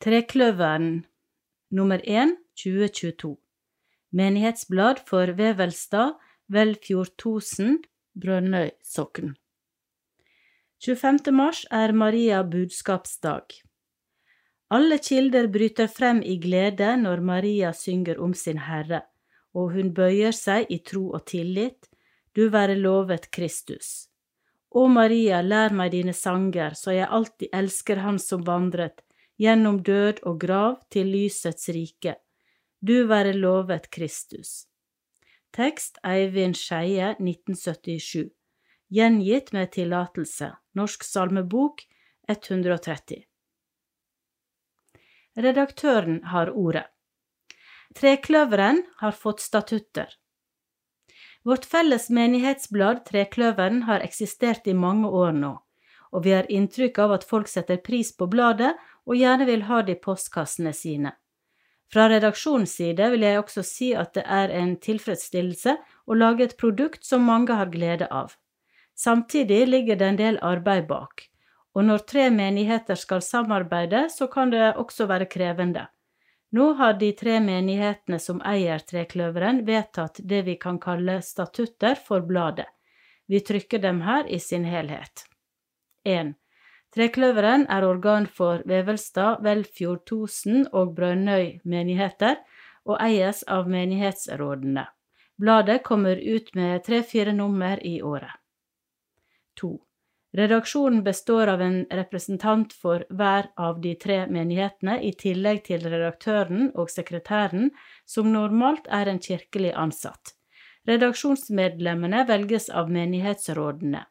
Trekløveren nummer 1 2022 Menighetsblad for Vevelstad, Velfjordtosen, Brønnøy sokn. 25. mars er Maria budskapsdag. Alle kilder bryter frem i glede når Maria synger om sin Herre, og hun bøyer seg i tro og tillit, du være lovet Kristus. Å Maria, lær meg dine sanger, så jeg alltid elsker Han som vandret, gjennom død og grav til lysets rike. Du være lovet Kristus. Tekst Eivind Skeie, 1977. Gjengitt med tillatelse. Norsk salmebok 130. Redaktøren har ordet. Trekløveren har fått statutter. Vårt felles menighetsblad Trekløveren har eksistert i mange år nå, og vi har inntrykk av at folk setter pris på bladet og gjerne vil ha det i postkassene sine. Fra redaksjonens side vil jeg også si at det er en tilfredsstillelse å lage et produkt som mange har glede av. Samtidig ligger det en del arbeid bak, og når tre menigheter skal samarbeide, så kan det også være krevende. Nå har de tre menighetene som eier Trekløveren, vedtatt det vi kan kalle statutter for bladet. Vi trykker dem her i sin helhet. 1. Trekløveren er organ for Vevelstad, Velfjord, Tosen og Brønnøy menigheter, og eies av menighetsrådene. Bladet kommer ut med tre–fire nummer i året. 2. Redaksjonen består av en representant for hver av de tre menighetene, i tillegg til redaktøren og sekretæren, som normalt er en kirkelig ansatt. Redaksjonsmedlemmene velges av menighetsrådene.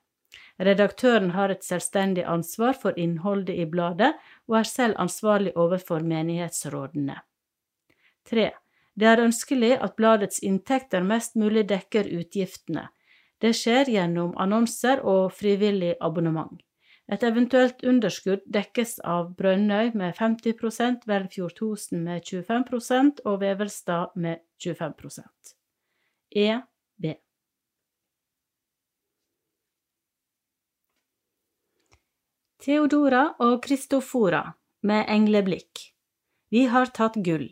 Redaktøren har et selvstendig ansvar for innholdet i bladet, og er selv ansvarlig overfor menighetsrådene. 3. Det er ønskelig at bladets inntekter mest mulig dekker utgiftene. Det skjer gjennom annonser og frivillig abonnement. Et eventuelt underskudd dekkes av Brønnøy med 50% Velfjord Tosen med 25% og Vevelstad med 25% E. B. Theodora og Kristofora med engleblikk. Vi har tatt gull.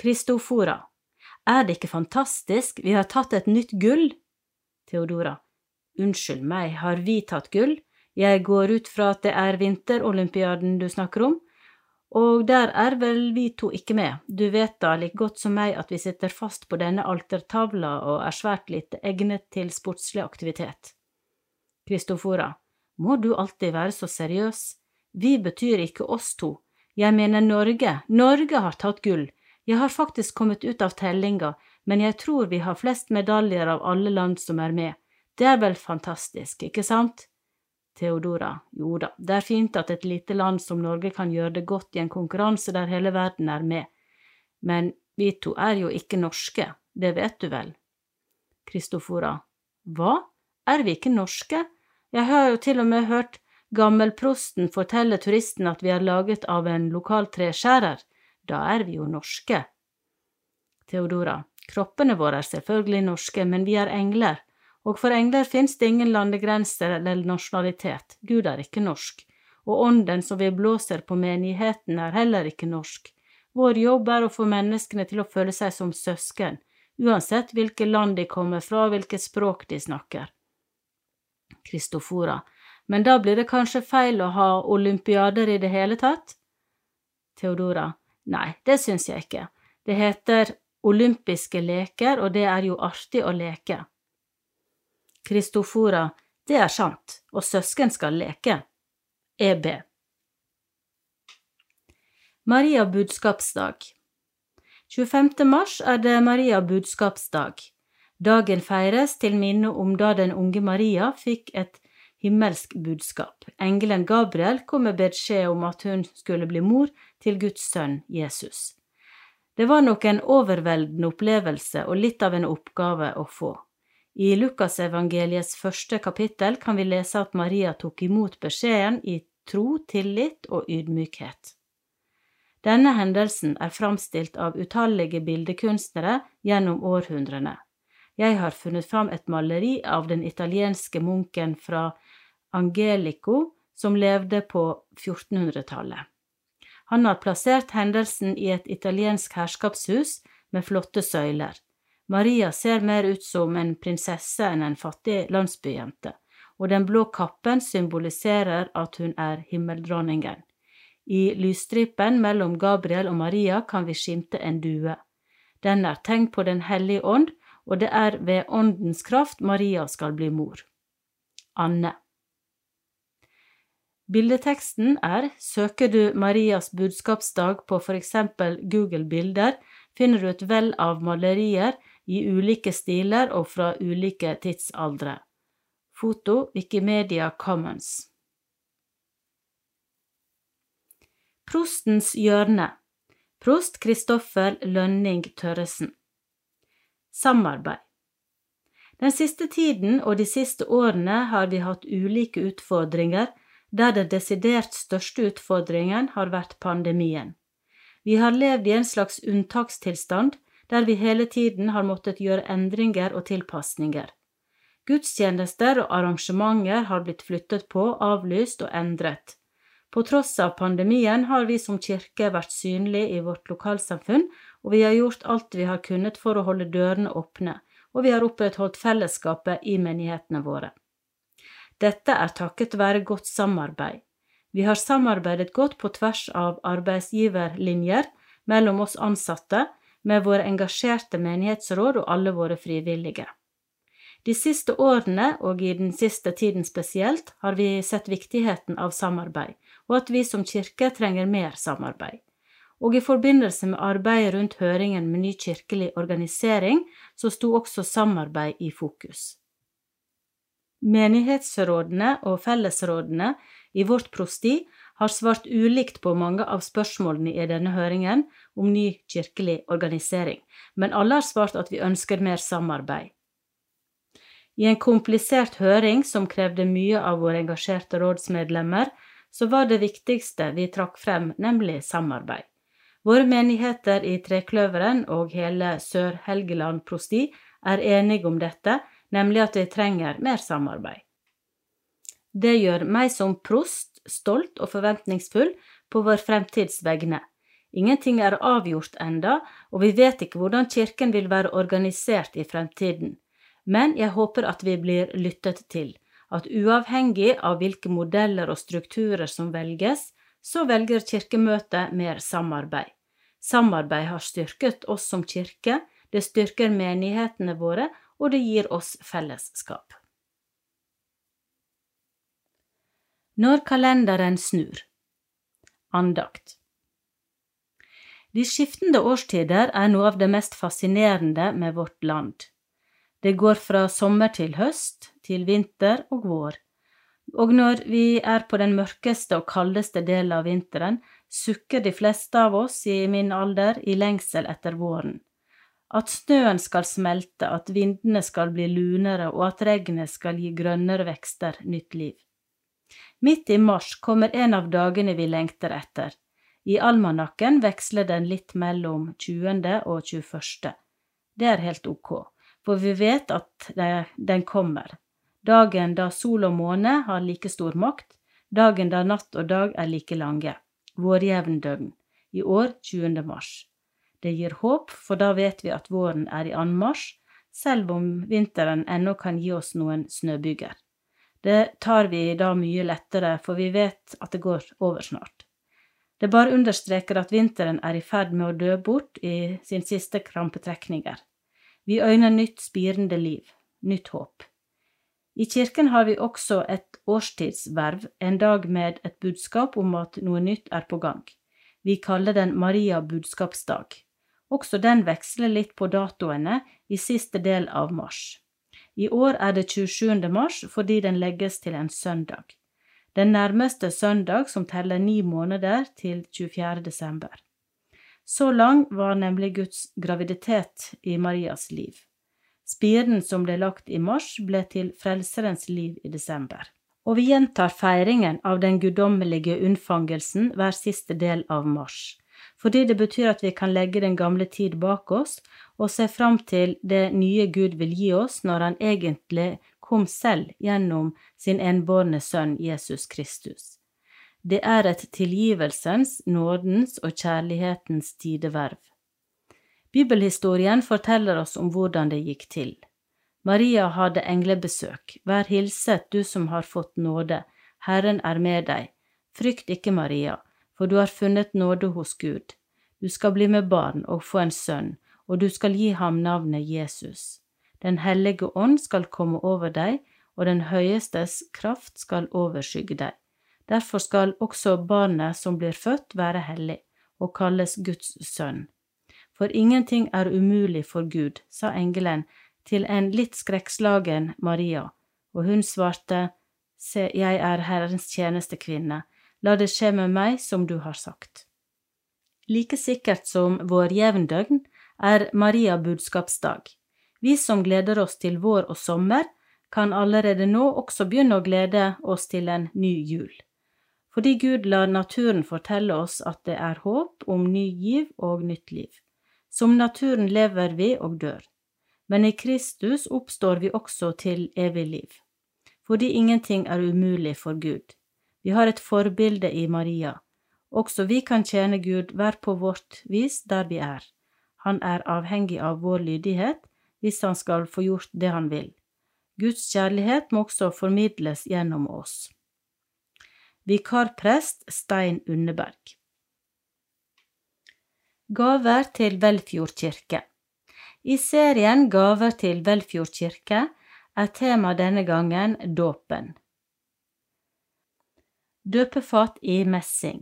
Kristofora. Er det ikke fantastisk, vi har tatt et nytt gull? Theodora. Unnskyld meg, har vi tatt gull? Jeg går ut fra at det er vinterolympiaden du snakker om, og der er vel vi to ikke med, du vet da like godt som meg at vi sitter fast på denne altertavla og er svært lite egnet til sportslig aktivitet. Kristofora, må du alltid være så seriøs? Vi betyr ikke oss to, jeg mener Norge, Norge har tatt gull, jeg har faktisk kommet ut av tellinga, men jeg tror vi har flest medaljer av alle land som er med. Det er vel fantastisk, ikke sant? Theodora, jo da, det er fint at et lite land som Norge kan gjøre det godt i en konkurranse der hele verden er med, men vi to er jo ikke norske, det vet du vel? Kristofora, hva, er vi ikke norske? Jeg har jo til og med hørt gammelprosten fortelle turisten at vi er laget av en lokal treskjærer, da er vi jo norske. Theodora, Kroppene våre er selvfølgelig norske, men vi er engler, og for engler finnes det ingen landegrenser eller nasjonalitet, Gud er ikke norsk, og ånden som vi blåser på menigheten er heller ikke norsk. Vår jobb er å få menneskene til å føle seg som søsken, uansett hvilket land de kommer fra og hvilket språk de snakker. Kristofora, men da blir det kanskje feil å ha olympiader i det hele tatt? Theodora, nei, det syns jeg ikke. Det heter olympiske leker, og det er jo artig å leke. Kristofora, det er sant, og søsken skal leke. EB. Maria budskapsdag 25. mars er det Maria budskapsdag. Dagen feires til minne om da den unge Maria fikk et himmelsk budskap. Engelen Gabriel kom med beskjed om at hun skulle bli mor til Guds sønn Jesus. Det var nok en overveldende opplevelse og litt av en oppgave å få. I Lukasevangeliets første kapittel kan vi lese at Maria tok imot beskjeden i tro, tillit og ydmykhet. Denne hendelsen er framstilt av utallige bildekunstnere gjennom århundrene. Jeg har funnet fram et maleri av den italienske munken fra Angelico som levde på 1400-tallet. Han har plassert hendelsen i et italiensk herskapshus med flotte søyler. Maria ser mer ut som en prinsesse enn en fattig landsbyjente, og den blå kappen symboliserer at hun er himmeldronningen. I lysstripen mellom Gabriel og Maria kan vi skimte en due. Den er tegn på Den hellige ånd, og det er ved åndens kraft Maria skal bli mor. Anne. Bildeteksten er Søker du Marias budskapsdag på for eksempel Google Bilder, finner du et vell av malerier i ulike stiler og fra ulike tidsaldre. Foto Wikimedia Commons. Prostens hjørne Prost Kristoffer Lønning Tørresen Samarbeid Den siste tiden og de siste årene har vi hatt ulike utfordringer, der den desidert største utfordringen har vært pandemien. Vi har levd i en slags unntakstilstand, der vi hele tiden har måttet gjøre endringer og tilpasninger. Gudstjenester og arrangementer har blitt flyttet på, avlyst og endret. På tross av pandemien har vi som kirke vært synlige i vårt lokalsamfunn, og vi har gjort alt vi har kunnet for å holde dørene åpne, og vi har opprettholdt fellesskapet i menighetene våre. Dette er takket være godt samarbeid. Vi har samarbeidet godt på tvers av arbeidsgiverlinjer mellom oss ansatte, med våre engasjerte menighetsråd og alle våre frivillige. De siste årene, og i den siste tiden spesielt, har vi sett viktigheten av samarbeid, og at vi som kirke trenger mer samarbeid. Og i forbindelse med arbeidet rundt høringen med ny kirkelig organisering, så sto også samarbeid i fokus. Menighetsrådene og fellesrådene i vårt prosti har svart ulikt på mange av spørsmålene i denne høringen om ny kirkelig organisering, men alle har svart at vi ønsker mer samarbeid. I en komplisert høring som krevde mye av våre engasjerte rådsmedlemmer, så var det viktigste vi trakk frem, nemlig samarbeid. Våre menigheter i Trekløveren og hele Sør-Helgeland prosti er enige om dette, nemlig at vi trenger mer samarbeid. Det gjør meg som prost stolt og forventningsfull på vår fremtids vegne. Ingenting er avgjort enda, og vi vet ikke hvordan kirken vil være organisert i fremtiden, men jeg håper at vi blir lyttet til at uavhengig av hvilke modeller og strukturer som velges, så velger Kirkemøtet mer samarbeid. Samarbeid har styrket oss som kirke, det styrker menighetene våre, og det gir oss fellesskap. Når kalenderen snur Andakt De skiftende årstider er noe av det mest fascinerende med vårt land. Det går fra sommer til høst, til vinter og vår. Og når vi er på den mørkeste og kaldeste delen av vinteren, sukker de fleste av oss i min alder i lengsel etter våren. At snøen skal smelte, at vindene skal bli lunere, og at regnet skal gi grønnere vekster nytt liv. Midt i mars kommer en av dagene vi lengter etter. I almanakken veksler den litt mellom 20. og 21. Det er helt ok for vi vet at den kommer. Dagen da sol og måne har like stor makt, dagen da natt og dag er like lange. Vårjevndøgn. I år 20. mars. Det gir håp, for da vet vi at våren er i anmarsj, selv om vinteren ennå kan gi oss noen snøbyger. Det tar vi da mye lettere, for vi vet at det går over snart. Det bare understreker at vinteren er i ferd med å dø bort i sin siste krampetrekninger. Vi øyner nytt spirende liv, nytt håp. I kirken har vi også et årstidsverv, en dag med et budskap om at noe nytt er på gang. Vi kaller den Maria budskapsdag. Også den veksler litt på datoene i siste del av mars. I år er det 27. mars fordi den legges til en søndag. Den nærmeste søndag som teller ni måneder til 24. desember. Så lang var nemlig Guds graviditet i Marias liv. Spiren som ble lagt i mars, ble til Frelserens liv i desember. Og vi gjentar feiringen av den guddommelige unnfangelsen hver siste del av mars, fordi det betyr at vi kan legge den gamle tid bak oss og se fram til det nye Gud vil gi oss når han egentlig kom selv gjennom sin enbårne sønn Jesus Kristus. Det er et tilgivelsens, nådens og kjærlighetens tideverv. Bibelhistorien forteller oss om hvordan det gikk til. Maria hadde englebesøk. Vær hilset, du som har fått nåde. Herren er med deg. Frykt ikke, Maria, for du har funnet nåde hos Gud. Du skal bli med barn og få en sønn, og du skal gi ham navnet Jesus. Den hellige ånd skal komme over deg, og den høyestes kraft skal overskygge deg. Derfor skal også barnet som blir født, være hellig, og kalles Guds sønn. For ingenting er umulig for Gud, sa engelen til en litt skrekkslagen Maria, og hun svarte, Se, jeg er Herrens tjenestekvinne, la det skje med meg som du har sagt. Like sikkert som vår jevndøgn er Maria budskapsdag. Vi som gleder oss til vår og sommer, kan allerede nå også begynne å glede oss til en ny jul. Fordi Gud lar naturen fortelle oss at det er håp om ny giv og nytt liv. Som naturen lever vi og dør. Men i Kristus oppstår vi også til evig liv. Fordi ingenting er umulig for Gud. Vi har et forbilde i Maria. Også vi kan tjene Gud hver på vårt vis der vi er. Han er avhengig av vår lydighet hvis han skal få gjort det han vil. Guds kjærlighet må også formidles gjennom oss. Vikarprest Stein Unneberg Gaver til Velfjord kirke I serien Gaver til Velfjord kirke er tema denne gangen dåpen. Døpefat i messing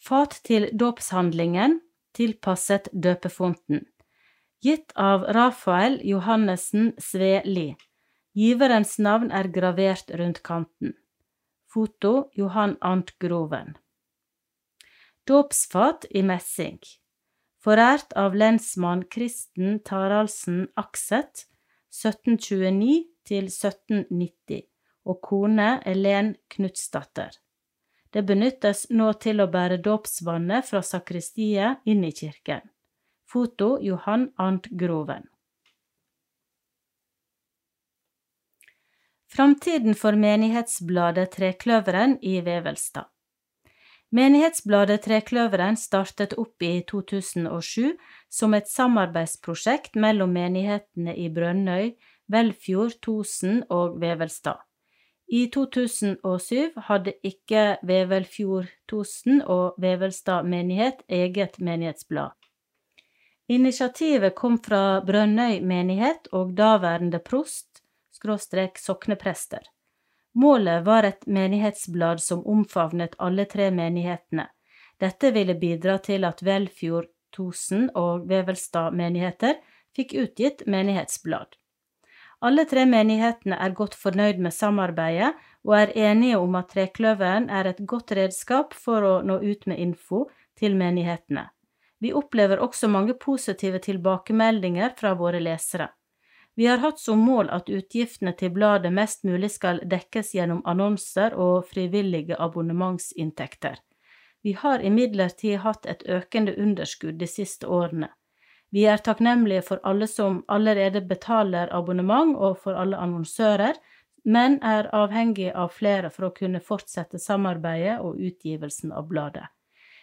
Fat til dåpshandlingen, tilpasset døpefonten. Gitt av Rafael Johannessen Sveli. Giverens navn er gravert rundt kanten. Foto Johan Ant Groven. Dåpsfat i messing. Forært av lensmann Kristen Taraldsen Akset 1729 til 1790 og kone Elen Knutsdatter. Det benyttes nå til å bære dåpsvannet fra sakristiet inn i kirken. Foto Johan Ant Groven. Framtiden for menighetsbladet Trekløveren i Vevelstad. Menighetsbladet Trekløveren startet opp i 2007 som et samarbeidsprosjekt mellom menighetene i Brønnøy, Velfjord, Tosen og Vevelstad. I 2007 hadde ikke Vevelfjord, Tosen og Vevelstad menighet eget menighetsblad. Initiativet kom fra Brønnøy menighet og daværende prost skråstrek sokneprester. Målet var et menighetsblad som omfavnet alle tre menighetene. Dette ville bidra til at Velfjord, Tosen og Vevelstad menigheter fikk utgitt menighetsblad. Alle tre menighetene er godt fornøyd med samarbeidet og er enige om at Trekløveren er et godt redskap for å nå ut med info til menighetene. Vi opplever også mange positive tilbakemeldinger fra våre lesere. Vi har hatt som mål at utgiftene til bladet mest mulig skal dekkes gjennom annonser og frivillige abonnementsinntekter. Vi har imidlertid hatt et økende underskudd de siste årene. Vi er takknemlige for alle som allerede betaler abonnement og for alle annonsører, men er avhengig av flere for å kunne fortsette samarbeidet og utgivelsen av bladet.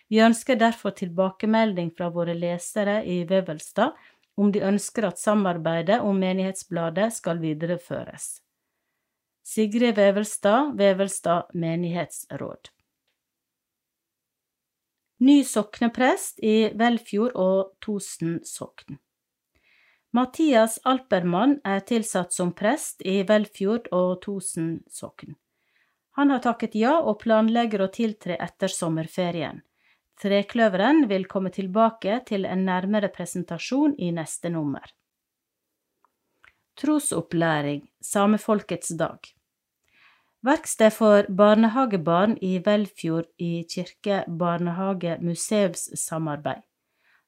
Vi ønsker derfor tilbakemelding fra våre lesere i Vevelstad om de ønsker at samarbeidet om Menighetsbladet skal videreføres. Sigrid Vevelstad, Vevelstad menighetsråd. Ny sokneprest i Velfjord og Tosen sokn. Mathias Alpermann er tilsatt som prest i Velfjord og Tosen sokn. Han har takket ja og planlegger å tiltre etter sommerferien. Trekløveren vil komme tilbake til en nærmere presentasjon i neste nummer. Trosopplæring Samefolkets dag Verksted for barnehagebarn i Velfjord i Kirke barnehage museumssamarbeid.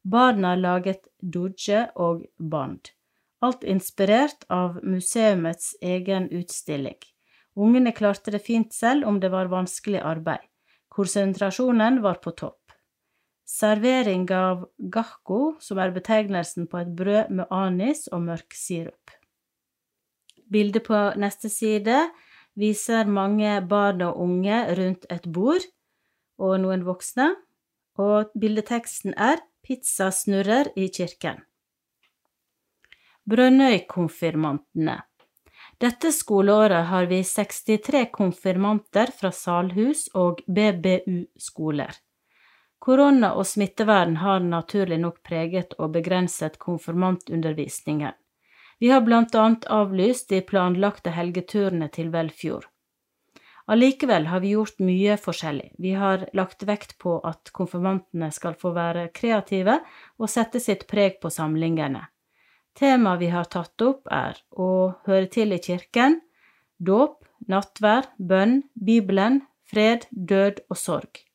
Barna laget dodje og band. Alt inspirert av museumets egen utstilling. Ungene klarte det fint selv om det var vanskelig arbeid. Konsentrasjonen var på topp. Servering av gahko, som er betegnelsen på et brød med anis og mørk sirup. Bildet på neste side viser mange barn og unge rundt et bord. og noen voksne, og bildeteksten er 'Pizza snurrer i kirken. Brønnøy-konfirmantene Dette skoleåret har vi 63 konfirmanter fra Salhus og BBU-skoler. Korona og smittevern har naturlig nok preget og begrenset konfirmantundervisningen. Vi har blant annet avlyst de planlagte helgeturene til Velfjord. Allikevel har vi gjort mye forskjellig. Vi har lagt vekt på at konfirmantene skal få være kreative og sette sitt preg på samlingene. Temaet vi har tatt opp, er å høre til i kirken, dåp, nattvær, bønn, Bibelen, fred, død og sorg.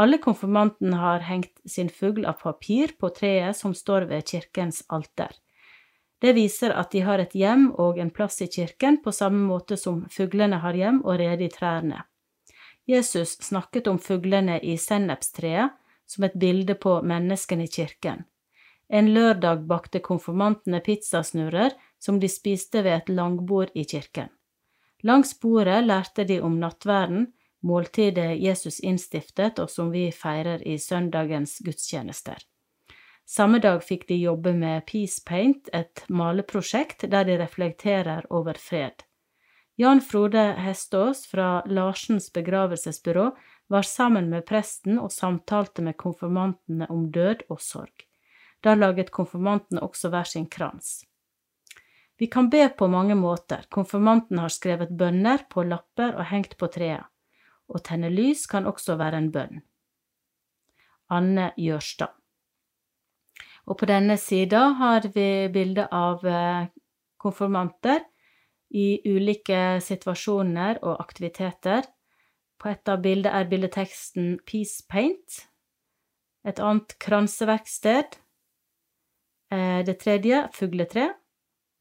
Alle konfirmantene har hengt sin fugl av papir på treet som står ved kirkens alter. Det viser at de har et hjem og en plass i kirken på samme måte som fuglene har hjem og rede i trærne. Jesus snakket om fuglene i sennepstreet som et bilde på menneskene i kirken. En lørdag bakte konfirmantene pizzasnurrer som de spiste ved et langbord i kirken. Langs bordet lærte de om nattverden, måltidet Jesus innstiftet og som vi feirer i søndagens gudstjenester. Samme dag fikk de jobbe med Peace Paint, et maleprosjekt der de reflekterer over fred. Jan Frode Hestås fra Larsens begravelsesbyrå var sammen med presten og samtalte med konfirmantene om død og sorg. Da laget konfirmantene også hver sin krans. Vi kan be på mange måter, konfirmantene har skrevet bønner på lapper og hengt på treet. Å tenne lys kan også være en bønn. Anne Jørstad og på denne sida har vi bilde av eh, konfirmanter i ulike situasjoner og aktiviteter. På et av bildene er bildeteksten Peace Paint. Et annet kranseverksted. Eh, det tredje fugletre.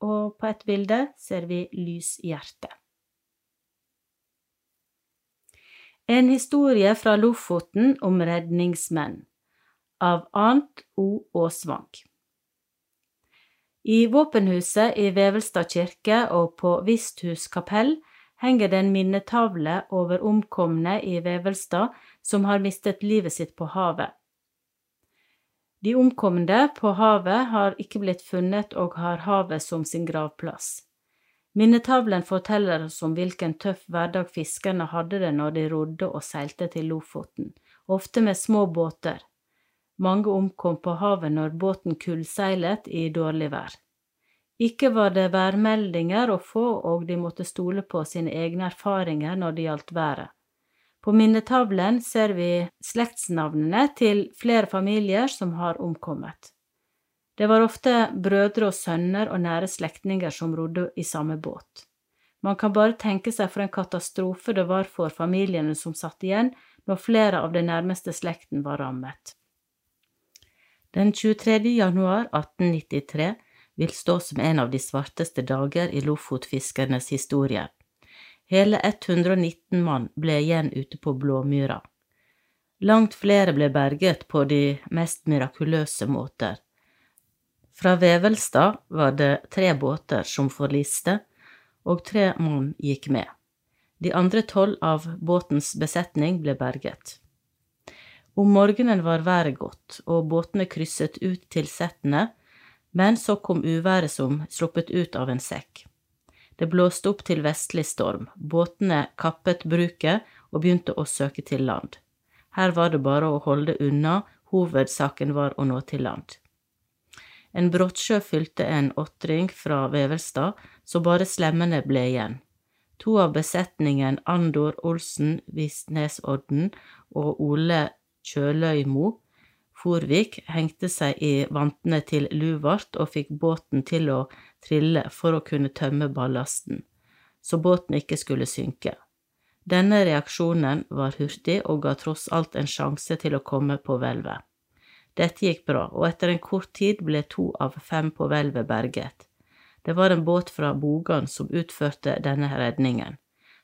Og på et bilde ser vi lyshjerte. En historie fra Lofoten om redningsmenn av Arnt O. Aasvang. I våpenhuset i Vevelstad kirke og på Visthus kapell henger det en minnetavle over omkomne i Vevelstad som har mistet livet sitt på havet. De omkomne på havet har ikke blitt funnet og har havet som sin gravplass. Minnetavlen forteller oss om hvilken tøff hverdag fiskerne hadde det når de rodde og seilte til Lofoten, ofte med små båter. Mange omkom på havet når båten kullseilet i dårlig vær. Ikke var det værmeldinger å få, og de måtte stole på sine egne erfaringer når det gjaldt været. På minnetavlen ser vi slektsnavnene til flere familier som har omkommet. Det var ofte brødre og sønner og nære slektninger som rodde i samme båt. Man kan bare tenke seg for en katastrofe det var for familiene som satt igjen når flere av den nærmeste slekten var rammet. Den 23. januar 1893 vil stå som en av de svarteste dager i lofotfiskernes historie. Hele 119 mann ble igjen ute på Blåmyra. Langt flere ble berget på de mest mirakuløse måter. Fra Vevelstad var det tre båter som forliste, og tre mann gikk med. De andre tolv av båtens besetning ble berget. Om morgenen var været godt, og båtene krysset ut til settene, men så kom uværet som sluppet ut av en sekk. Det blåste opp til vestlig storm, båtene kappet bruket og begynte å søke til land. Her var det bare å holde unna, hovedsaken var å nå til land. En brottsjø fylte en åtring fra Vevelstad, så bare slemmene ble igjen. To av besetningen, Andor Olsen Visnesodden og Ole Kjøløymo. Forvik hengte seg i vantene til Luvart og fikk båten til å trille for å kunne tømme ballasten, så båten ikke skulle synke. Denne reaksjonen var hurtig og ga tross alt en sjanse til å komme på hvelvet. Dette gikk bra, og etter en kort tid ble to av fem på hvelvet berget. Det var en båt fra Bogan som utførte denne redningen.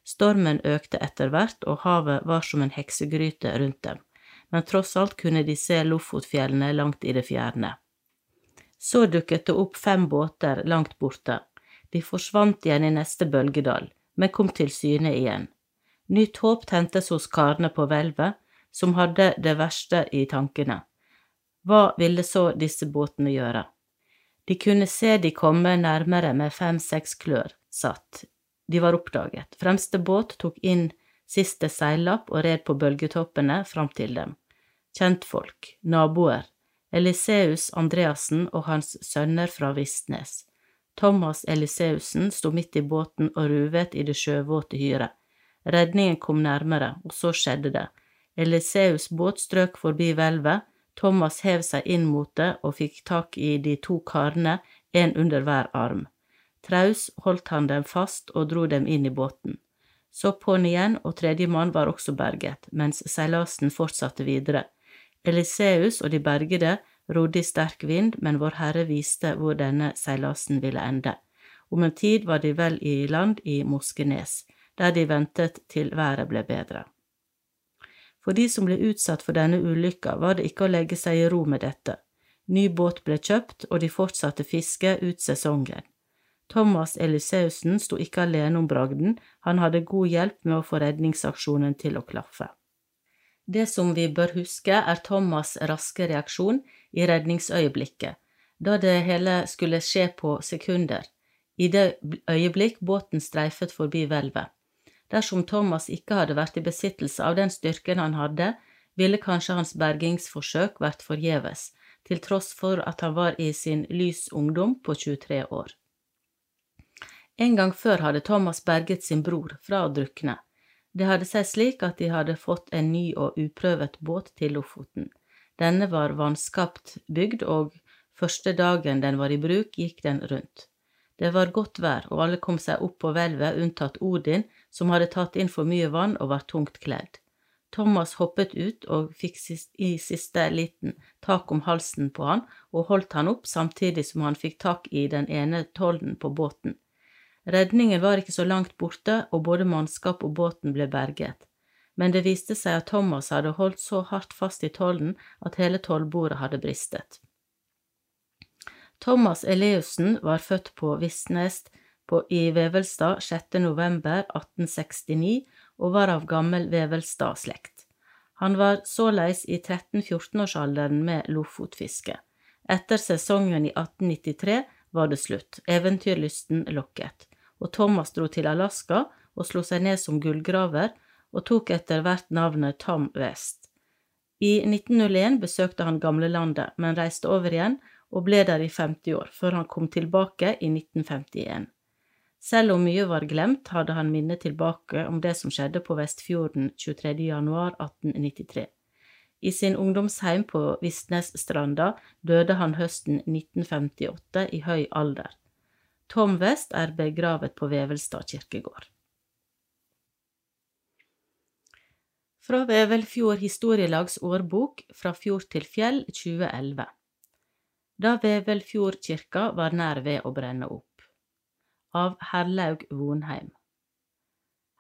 Stormen økte etter hvert, og havet var som en heksegryte rundt dem men tross alt kunne de se Lofotfjellene langt i det fjerne. Så dukket det opp fem båter langt borte. De forsvant igjen i neste bølgedal, men kom til syne igjen. Nytt håp tentes hos karene på hvelvet, som hadde det verste i tankene. Hva ville så disse båtene gjøre? De kunne se de komme nærmere med fem–seks klør satt. De var oppdaget. Fremste båt tok inn siste seillapp og red på bølgetoppene fram til dem. Kjentfolk, naboer, Eliseus Andreassen og hans sønner fra Vistnes. Thomas Eliseussen sto midt i båten og ruvet i det sjøvåte hyret. Redningen kom nærmere, og så skjedde det. Eliseus båt strøk forbi hvelvet, Thomas hev seg inn mot det og fikk tak i de to karene, en under hver arm. Traus holdt han dem fast og dro dem inn i båten. Så på'n igjen, og tredjemann var også berget, mens seilasen fortsatte videre. Eliseus og de bergede rodde i sterk vind, men Vår Herre viste hvor denne seilasen ville ende. Om en tid var de vel i land i Moskenes, der de ventet til været ble bedre. For de som ble utsatt for denne ulykka, var det ikke å legge seg i ro med dette. Ny båt ble kjøpt, og de fortsatte fiske ut sesongen. Thomas Eliseussen sto ikke alene om bragden, han hadde god hjelp med å få redningsaksjonen til å klaffe. Det som vi bør huske, er Thomas' raske reaksjon i redningsøyeblikket, da det hele skulle skje på sekunder, i det øyeblikk båten streifet forbi hvelvet. Dersom Thomas ikke hadde vært i besittelse av den styrken han hadde, ville kanskje hans bergingsforsøk vært forgjeves, til tross for at han var i sin lys ungdom på 23 år. En gang før hadde Thomas berget sin bror fra å drukne. Det hadde seg slik at de hadde fått en ny og uprøvet båt til Lofoten. Denne var vanskapt bygd, og første dagen den var i bruk, gikk den rundt. Det var godt vær, og alle kom seg opp på hvelvet unntatt Odin, som hadde tatt inn for mye vann og var tungt kledd. Thomas hoppet ut og fikk i siste liten tak om halsen på han og holdt han opp samtidig som han fikk tak i den ene tollen på båten. Redningen var ikke så langt borte, og både mannskap og båten ble berget men det viste seg at Thomas hadde holdt så hardt fast i tollen at hele tollbordet hadde bristet. Thomas Eleussen var født på Vistnes i Vevelstad 6. november 1869 og var av gammel Vevelstad-slekt. Han var såleis i 13–14-årsalderen med lofotfiske. Etter sesongen i 1893 var det slutt, eventyrlysten lokket, og Thomas dro til Alaska og slo seg ned som gullgraver og tok etter hvert navnet Tom West. I 1901 besøkte han gamlelandet, men reiste over igjen og ble der i 50 år, før han kom tilbake i 1951. Selv om mye var glemt, hadde han minnet tilbake om det som skjedde på Vestfjorden 23. januar 1893. I sin ungdomsheim på Vistnesstranda døde han høsten 1958 i høy alder. Tom West er begravet på Vevelstad kirkegård. Fra Vevelfjord Historielags årbok Fra fjord til fjell 2011 Da Vevelfjordkirka var nær ved å brenne opp Av Herlaug Vonheim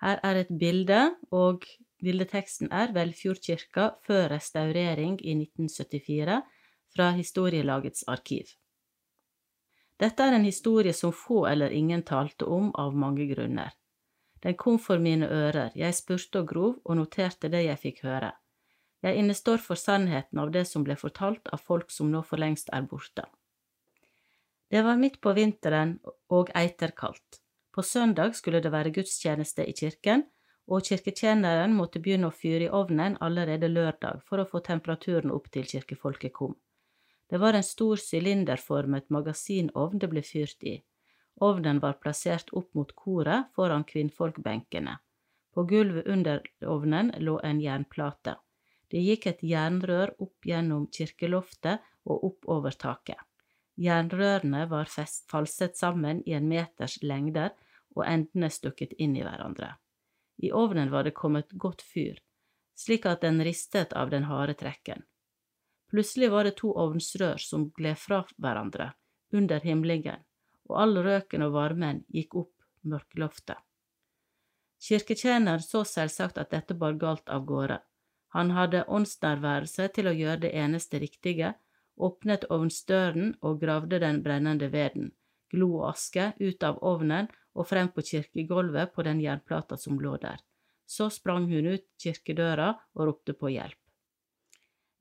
Her er et bilde, og bildeteksten er Velfjordkirka før restaurering i 1974 fra Historielagets arkiv. Dette er en historie som få eller ingen talte om av mange grunner. Den kom for mine ører, jeg spurte og grov og noterte det jeg fikk høre. Jeg innestår for sannheten av det som ble fortalt av folk som nå for lengst er borte. Det var midt på vinteren og eiterkaldt. På søndag skulle det være gudstjeneste i kirken, og kirketjeneren måtte begynne å fyre i ovnen allerede lørdag for å få temperaturen opp til kirkefolket kom. Det var en stor sylinderformet magasinovn det ble fyrt i. Ovnen var plassert opp mot koret foran kvinnfolkbenkene. På gulvet under ovnen lå en jernplate. Det gikk et jernrør opp gjennom kirkeloftet og opp over taket. Jernrørene var fest, falset sammen i en meters lengder og endene stukket inn i hverandre. I ovnen var det kommet godt fyr, slik at den ristet av den harde trekken. Plutselig var det to ovnsrør som gled fra hverandre, under himlingen og all røken og varmen gikk opp mørkloftet. Kirketjeneren så selvsagt at dette bar galt av gårde. Han hadde åndsnærværelse til å gjøre det eneste riktige, åpnet ovnsdøren og gravde den brennende veden, glo og aske, ut av ovnen og frem på kirkegulvet på den jernplata som lå der. Så sprang hun ut kirkedøra og ropte på hjelp.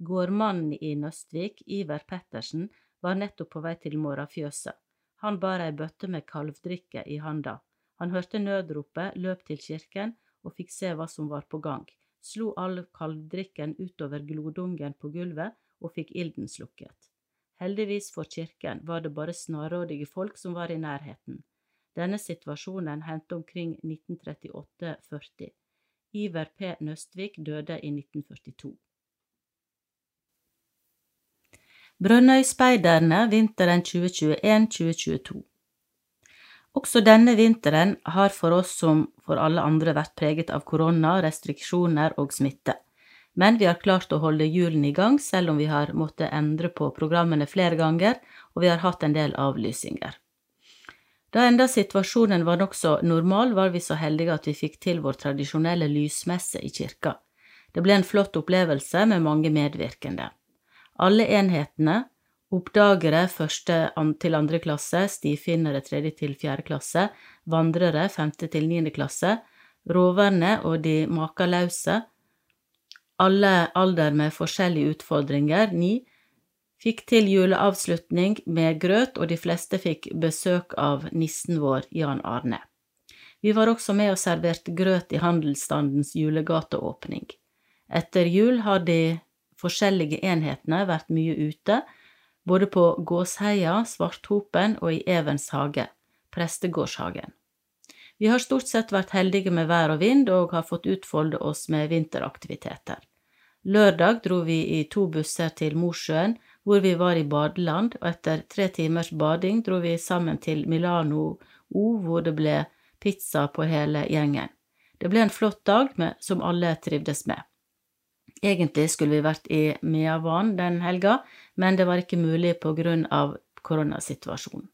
Gårdmannen i Nøstvik, Iver Pettersen, var nettopp på vei til morgenfjøset. Han bar ei bøtte med kalvdrikke i handa. Han hørte nødropet, løp til kirken og fikk se hva som var på gang, slo all kalvdrikken utover glodungen på gulvet og fikk ilden slukket. Heldigvis for kirken var det bare snarrådige folk som var i nærheten. Denne situasjonen hendte omkring 1938–40. Iver P. Nøstvik døde i 1942. Brønnøyspeiderne vinteren 2021–2022 Også denne vinteren har for oss som for alle andre vært preget av korona, restriksjoner og smitte. Men vi har klart å holde hjulene i gang, selv om vi har måttet endre på programmene flere ganger, og vi har hatt en del avlysninger. Da enda situasjonen var nokså normal, var vi så heldige at vi fikk til vår tradisjonelle lysmesse i kirka. Det ble en flott opplevelse med mange medvirkende. Alle enhetene, oppdagere første til andre klasse, stifinnere tredje til fjerde klasse, vandrere femte til niende klasse, roverne og de makeløse, alle alder med forskjellige utfordringer, ni, fikk til juleavslutning med grøt, og de fleste fikk besøk av nissen vår, Jan Arne. Vi var også med og serverte grøt i handelsstandens julegateåpning. Etter jul har de forskjellige enhetene vært mye ute, både på Gåsheia, Svarthopen og i Evens hage, prestegårdshagen. Vi har stort sett vært heldige med vær og vind og har fått utfolde oss med vinteraktiviteter. Lørdag dro vi i to busser til Mosjøen, hvor vi var i badeland, og etter tre timers bading dro vi sammen til Milano O, hvor det ble pizza på hele gjengen. Det ble en flott dag med, som alle trivdes med. Egentlig skulle vi vært i Meavan den helga, men det var ikke mulig på grunn av koronasituasjonen.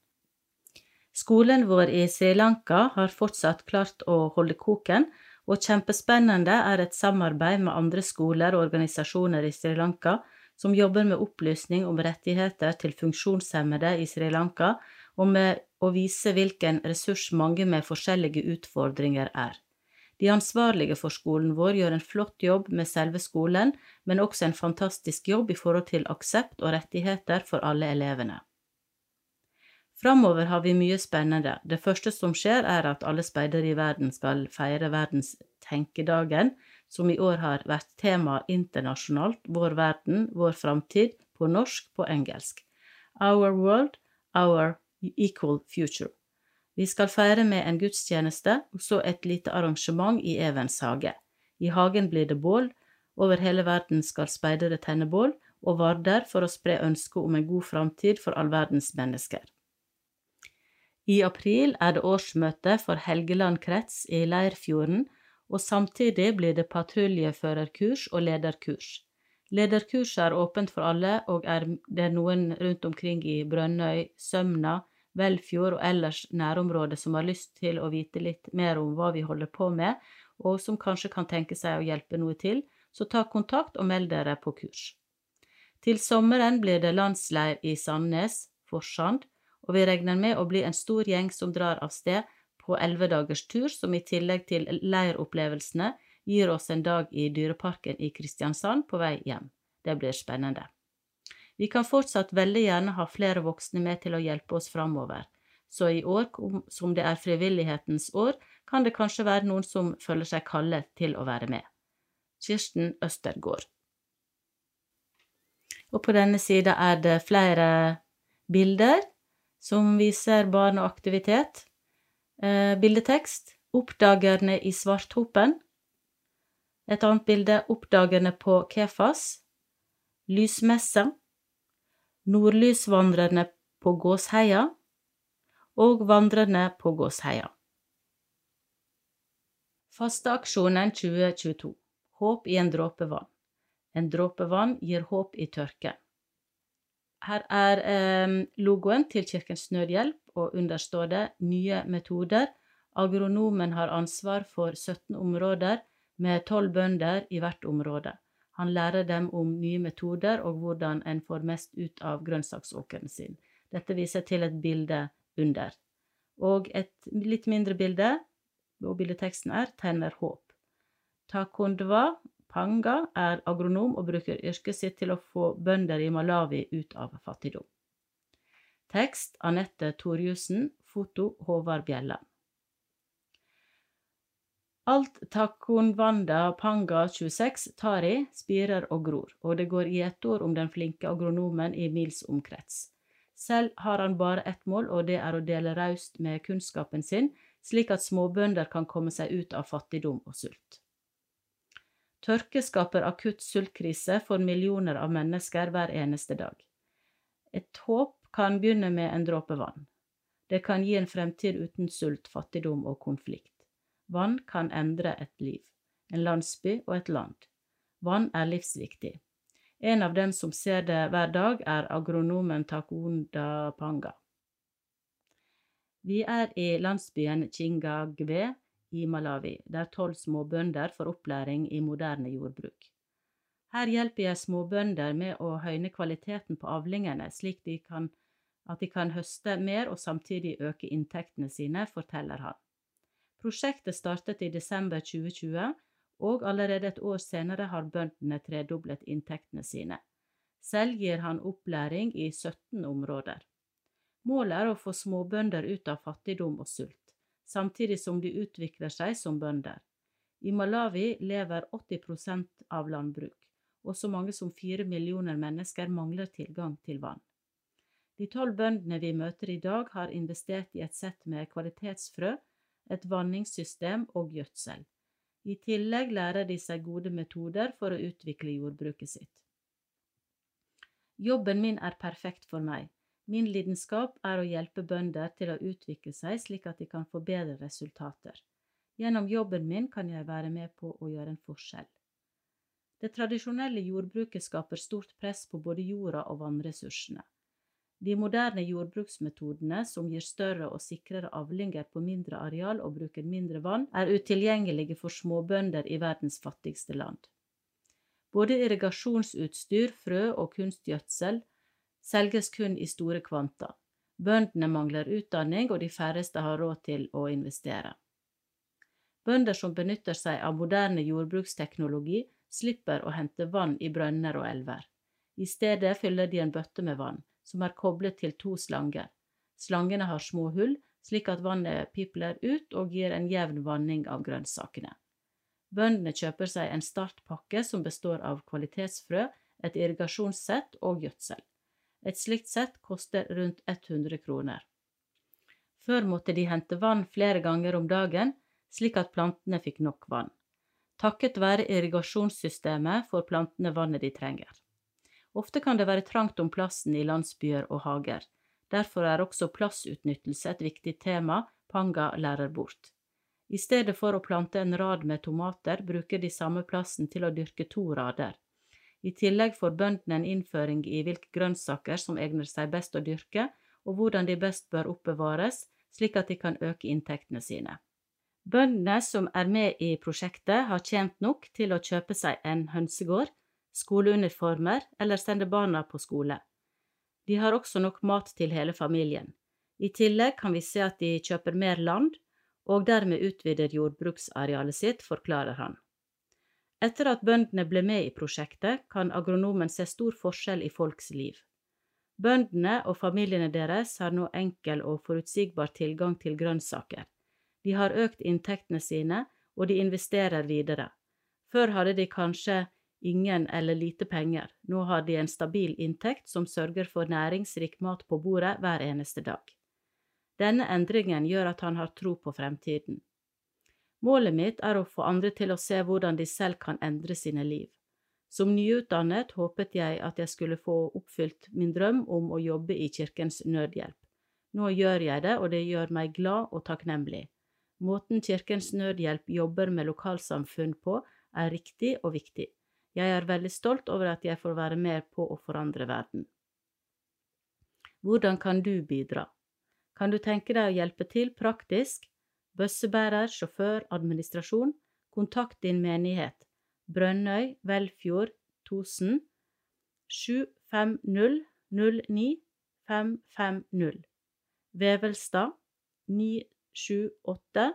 Skolen vår i Sri Lanka har fortsatt klart å holde koken, og kjempespennende er et samarbeid med andre skoler og organisasjoner i Sri Lanka som jobber med opplysning om rettigheter til funksjonshemmede i Sri Lanka, og med å vise hvilken ressurs mange med forskjellige utfordringer er. De ansvarlige for skolen vår gjør en flott jobb med selve skolen, men også en fantastisk jobb i forhold til aksept og rettigheter for alle elevene. Framover har vi mye spennende. Det første som skjer, er at alle speidere i verden skal feire verdens tenkedagen, som i år har vært tema internasjonalt, Vår verden, vår framtid, på norsk, på engelsk. Our world, our equal future. Vi skal feire med en gudstjeneste og så et lite arrangement i Evens hage. I hagen blir det bål, over hele verden skal speidere tenne bål og varder for å spre ønsket om en god framtid for all verdens mennesker. I april er det årsmøte for Helgeland krets i Leirfjorden, og samtidig blir det patruljeførerkurs og lederkurs. Lederkurset er åpent for alle, og er det noen rundt omkring i Brønnøy, Sømna, Velfjord og ellers nærområdet som har lyst til å vite litt mer om hva vi holder på med, og som kanskje kan tenke seg å hjelpe noe til, så ta kontakt og meld dere på kurs. Til sommeren blir det landsleir i Sandnes, Forsand, og vi regner med å bli en stor gjeng som drar av sted på elleve dagers tur, som i tillegg til leiropplevelsene gir oss en dag i Dyreparken i Kristiansand på vei hjem. Det blir spennende. Vi kan fortsatt veldig gjerne ha flere voksne med til å hjelpe oss framover, så i år, som det er frivillighetens år, kan det kanskje være noen som føler seg kallet til å være med. Kirsten Østergård. Og på denne sida er det flere bilder som viser barn og aktivitet. Eh, bildetekst Oppdagerne i Svarthopen. Et annet bilde Oppdagerne på Kefas. Lysmessa Nordlysvandrerne på Gåsheia og Vandrerne på Gåsheia. Fasteaksjonen 2022 Håp i en dråpe vann. En dråpe vann gir håp i tørke. Her er eh, logoen til Kirkens Nødhjelp, og under står det Nye metoder. Agronomen har ansvar for 17 områder med 12 bønder i hvert område. Han lærer dem om nye metoder og hvordan en får mest ut av grønnsaksåkeren sin. Dette viser til et bilde under. Og et litt mindre bilde, og bildeteksten er 'Tenner håp'. Takondva Panga er agronom og bruker yrket sitt til å få bønder i Malawi ut av fattigdom. Tekst Anette Torjussen, foto Håvard Bjella. Alt Takonvanda Panga 26 tar i, spirer og gror, og det går gjetord om den flinke agronomen i mils omkrets. Selv har han bare ett mål, og det er å dele raust med kunnskapen sin, slik at småbønder kan komme seg ut av fattigdom og sult. Tørke skaper akutt sultkrise for millioner av mennesker hver eneste dag. Et håp kan begynne med en dråpe vann. Det kan gi en fremtid uten sult, fattigdom og konflikt. Vann kan endre et liv, en landsby og et land. Vann er livsviktig. En av dem som ser det hver dag, er agronomen Takunda Panga. Vi er i landsbyen Chingagwe i Malawi, der tolv småbønder får opplæring i moderne jordbruk. Her hjelper jeg småbønder med å høyne kvaliteten på avlingene, slik de kan, at de kan høste mer og samtidig øke inntektene sine, forteller han. Prosjektet startet i desember 2020, og allerede et år senere har bøndene tredoblet inntektene sine. Selv gir han opplæring i 17 områder. Målet er å få småbønder ut av fattigdom og sult, samtidig som de utvikler seg som bønder. I Malawi lever 80% av landbruk, og så mange som fire millioner mennesker mangler tilgang til vann. De tolv bøndene vi møter i dag, har investert i et sett med kvalitetsfrø et vanningssystem og gjødsel. I tillegg lærer de seg gode metoder for å utvikle jordbruket sitt. Jobben min er perfekt for meg. Min lidenskap er å hjelpe bønder til å utvikle seg slik at de kan få bedre resultater. Gjennom jobben min kan jeg være med på å gjøre en forskjell. Det tradisjonelle jordbruket skaper stort press på både jorda og vannressursene. De moderne jordbruksmetodene, som gir større og sikrere avlinger på mindre areal og bruker mindre vann, er utilgjengelige for småbønder i verdens fattigste land. Både irrigasjonsutstyr, frø og kunstgjødsel selges kun i store kvanta. Bøndene mangler utdanning, og de færreste har råd til å investere. Bønder som benytter seg av moderne jordbruksteknologi, slipper å hente vann i brønner og elver. I stedet fyller de en bøtte med vann som er koblet til to slanger. Slangene har små hull, slik at vannet pipler ut og gir en jevn vanning av grønnsakene. Bøndene kjøper seg en startpakke som består av kvalitetsfrø, et irrigasjonssett og gjødsel. Et slikt sett koster rundt 100 kroner. Før måtte de hente vann flere ganger om dagen, slik at plantene fikk nok vann. Takket være irrigasjonssystemet får plantene vannet de trenger. Ofte kan det være trangt om plassen i landsbyer og hager. Derfor er også plassutnyttelse et viktig tema Panga lærer bort. I stedet for å plante en rad med tomater, bruker de samme plassen til å dyrke to rader. I tillegg får bøndene en innføring i hvilke grønnsaker som egner seg best å dyrke, og hvordan de best bør oppbevares, slik at de kan øke inntektene sine. Bøndene som er med i prosjektet, har tjent nok til å kjøpe seg en hønsegård, skoleuniformer eller sende barna på skole. De har også nok mat til hele familien. I tillegg kan vi se at de kjøper mer land, og dermed utvider jordbruksarealet sitt, forklarer han. Etter at bøndene ble med i prosjektet, kan agronomen se stor forskjell i folks liv. Bøndene og familiene deres har nå enkel og forutsigbar tilgang til grønnsaker. De har økt inntektene sine, og de investerer videre. Før hadde de kanskje ingen eller lite penger, nå har de en stabil inntekt som sørger for næringsrik mat på bordet hver eneste dag. Denne endringen gjør at han har tro på fremtiden. Målet mitt er å få andre til å se hvordan de selv kan endre sine liv. Som nyutdannet håpet jeg at jeg skulle få oppfylt min drøm om å jobbe i Kirkens Nødhjelp. Nå gjør jeg det, og det gjør meg glad og takknemlig. Måten Kirkens Nødhjelp jobber med lokalsamfunn på, er riktig og viktig. Jeg er veldig stolt over at jeg får være med på å forandre verden. Hvordan kan du bidra? Kan du tenke deg å hjelpe til praktisk? Bøssebærer, sjåfør, administrasjon? Kontakt din menighet. Brønnøy, Velfjord, Tosen 750 09 550 Vevelstad 978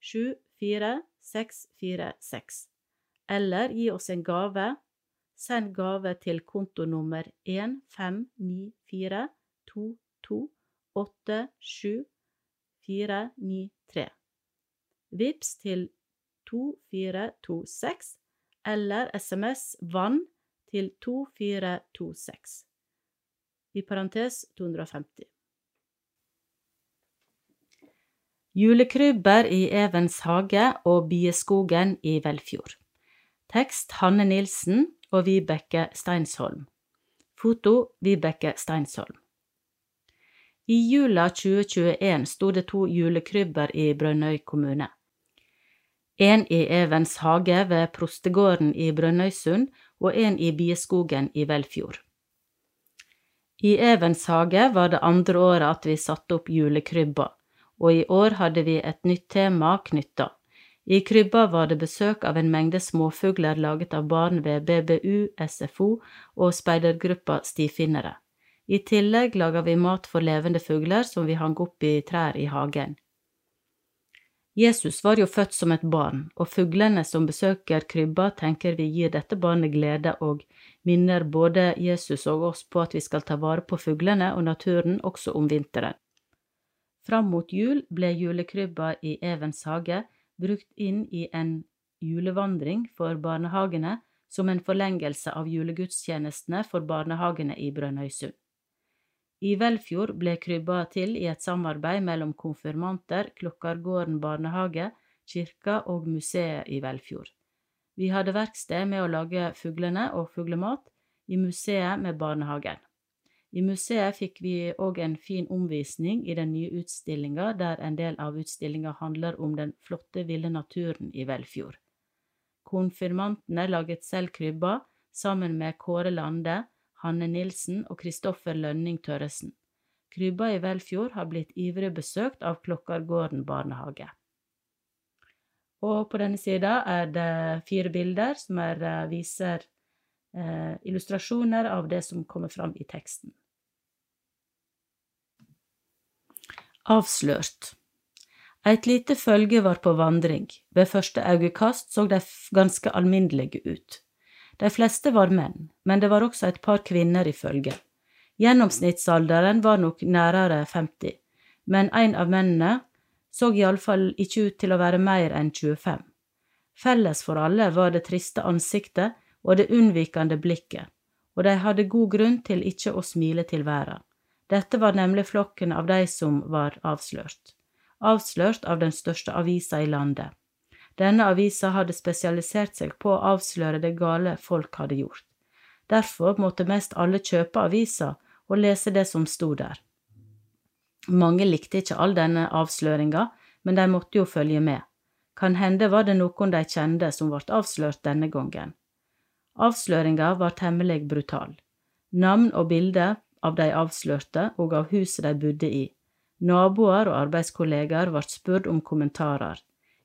74646 eller gi oss en gave, send gave til kontonummer 15942287 Vips til 2426 eller SMS vann til 2426 i parentes 250. Julekrybber i Evens hage og Bieskogen i Velfjord. Tekst Hanne Nilsen og Vibeke Steinsholm. Foto Vibeke Steinsholm. I jula 2021 sto det to julekrybber i Brønnøy kommune. En i Evens hage ved prostegården i Brønnøysund og en i Bieskogen i Velfjord. I Evens hage var det andre året at vi satte opp julekrybba, og i år hadde vi et nytt tema knytta. I krybba var det besøk av en mengde småfugler laget av barn ved BBU, SFO og speidergruppa Stifinnere. I tillegg laga vi mat for levende fugler som vi hang opp i trær i hagen. Jesus var jo født som et barn, og fuglene som besøker krybba, tenker vi gir dette barnet glede og minner både Jesus og oss på at vi skal ta vare på fuglene og naturen også om vinteren. Fram mot jul ble julekrybba i Evens hage brukt inn i en julevandring for barnehagene som en forlengelse av julegudstjenestene for barnehagene i Brønnøysund. I Velfjord ble krybba til i et samarbeid mellom konfirmanter, Klokkargården barnehage, kirka og museet i Velfjord. Vi hadde verksted med å lage fuglene og fuglemat, i museet med barnehagen. I museet fikk vi òg en fin omvisning i den nye utstillinga, der en del av utstillinga handler om den flotte, ville naturen i Velfjord. Konfirmantene laget selv krybba, sammen med Kåre Lande, Hanne Nilsen og Kristoffer Lønning Tørresen. Krybba i Velfjord har blitt ivrig besøkt av Klokkargården barnehage. Og på denne sida er det fire bilder som er, eh, viser eh, illustrasjoner av det som kommer fram i teksten. Avslørt. Et lite følge var på vandring. Ved første øyekast så de ganske alminnelige ut. De fleste var menn, men det var også et par kvinner i følge. Gjennomsnittsalderen var nok nærere 50, men en av mennene så iallfall ikke ut til å være mer enn 25. Felles for alle var det triste ansiktet og det unnvikende blikket, og de hadde god grunn til ikke å smile til verden. Dette var nemlig flokken av de som var avslørt. Avslørt av den største avisa i landet. Denne avisa hadde spesialisert seg på å avsløre det gale folk hadde gjort. Derfor måtte mest alle kjøpe avisa og lese det som sto der. Mange likte ikke all denne avsløringa, men de måtte jo følge med. Kan hende var det noen de kjente som ble avslørt denne gangen. Avsløringa var temmelig brutal. Navn og bilder av de avslørte og av huset de bodde i. Naboer og arbeidskollegaer ble spurt om kommentarer.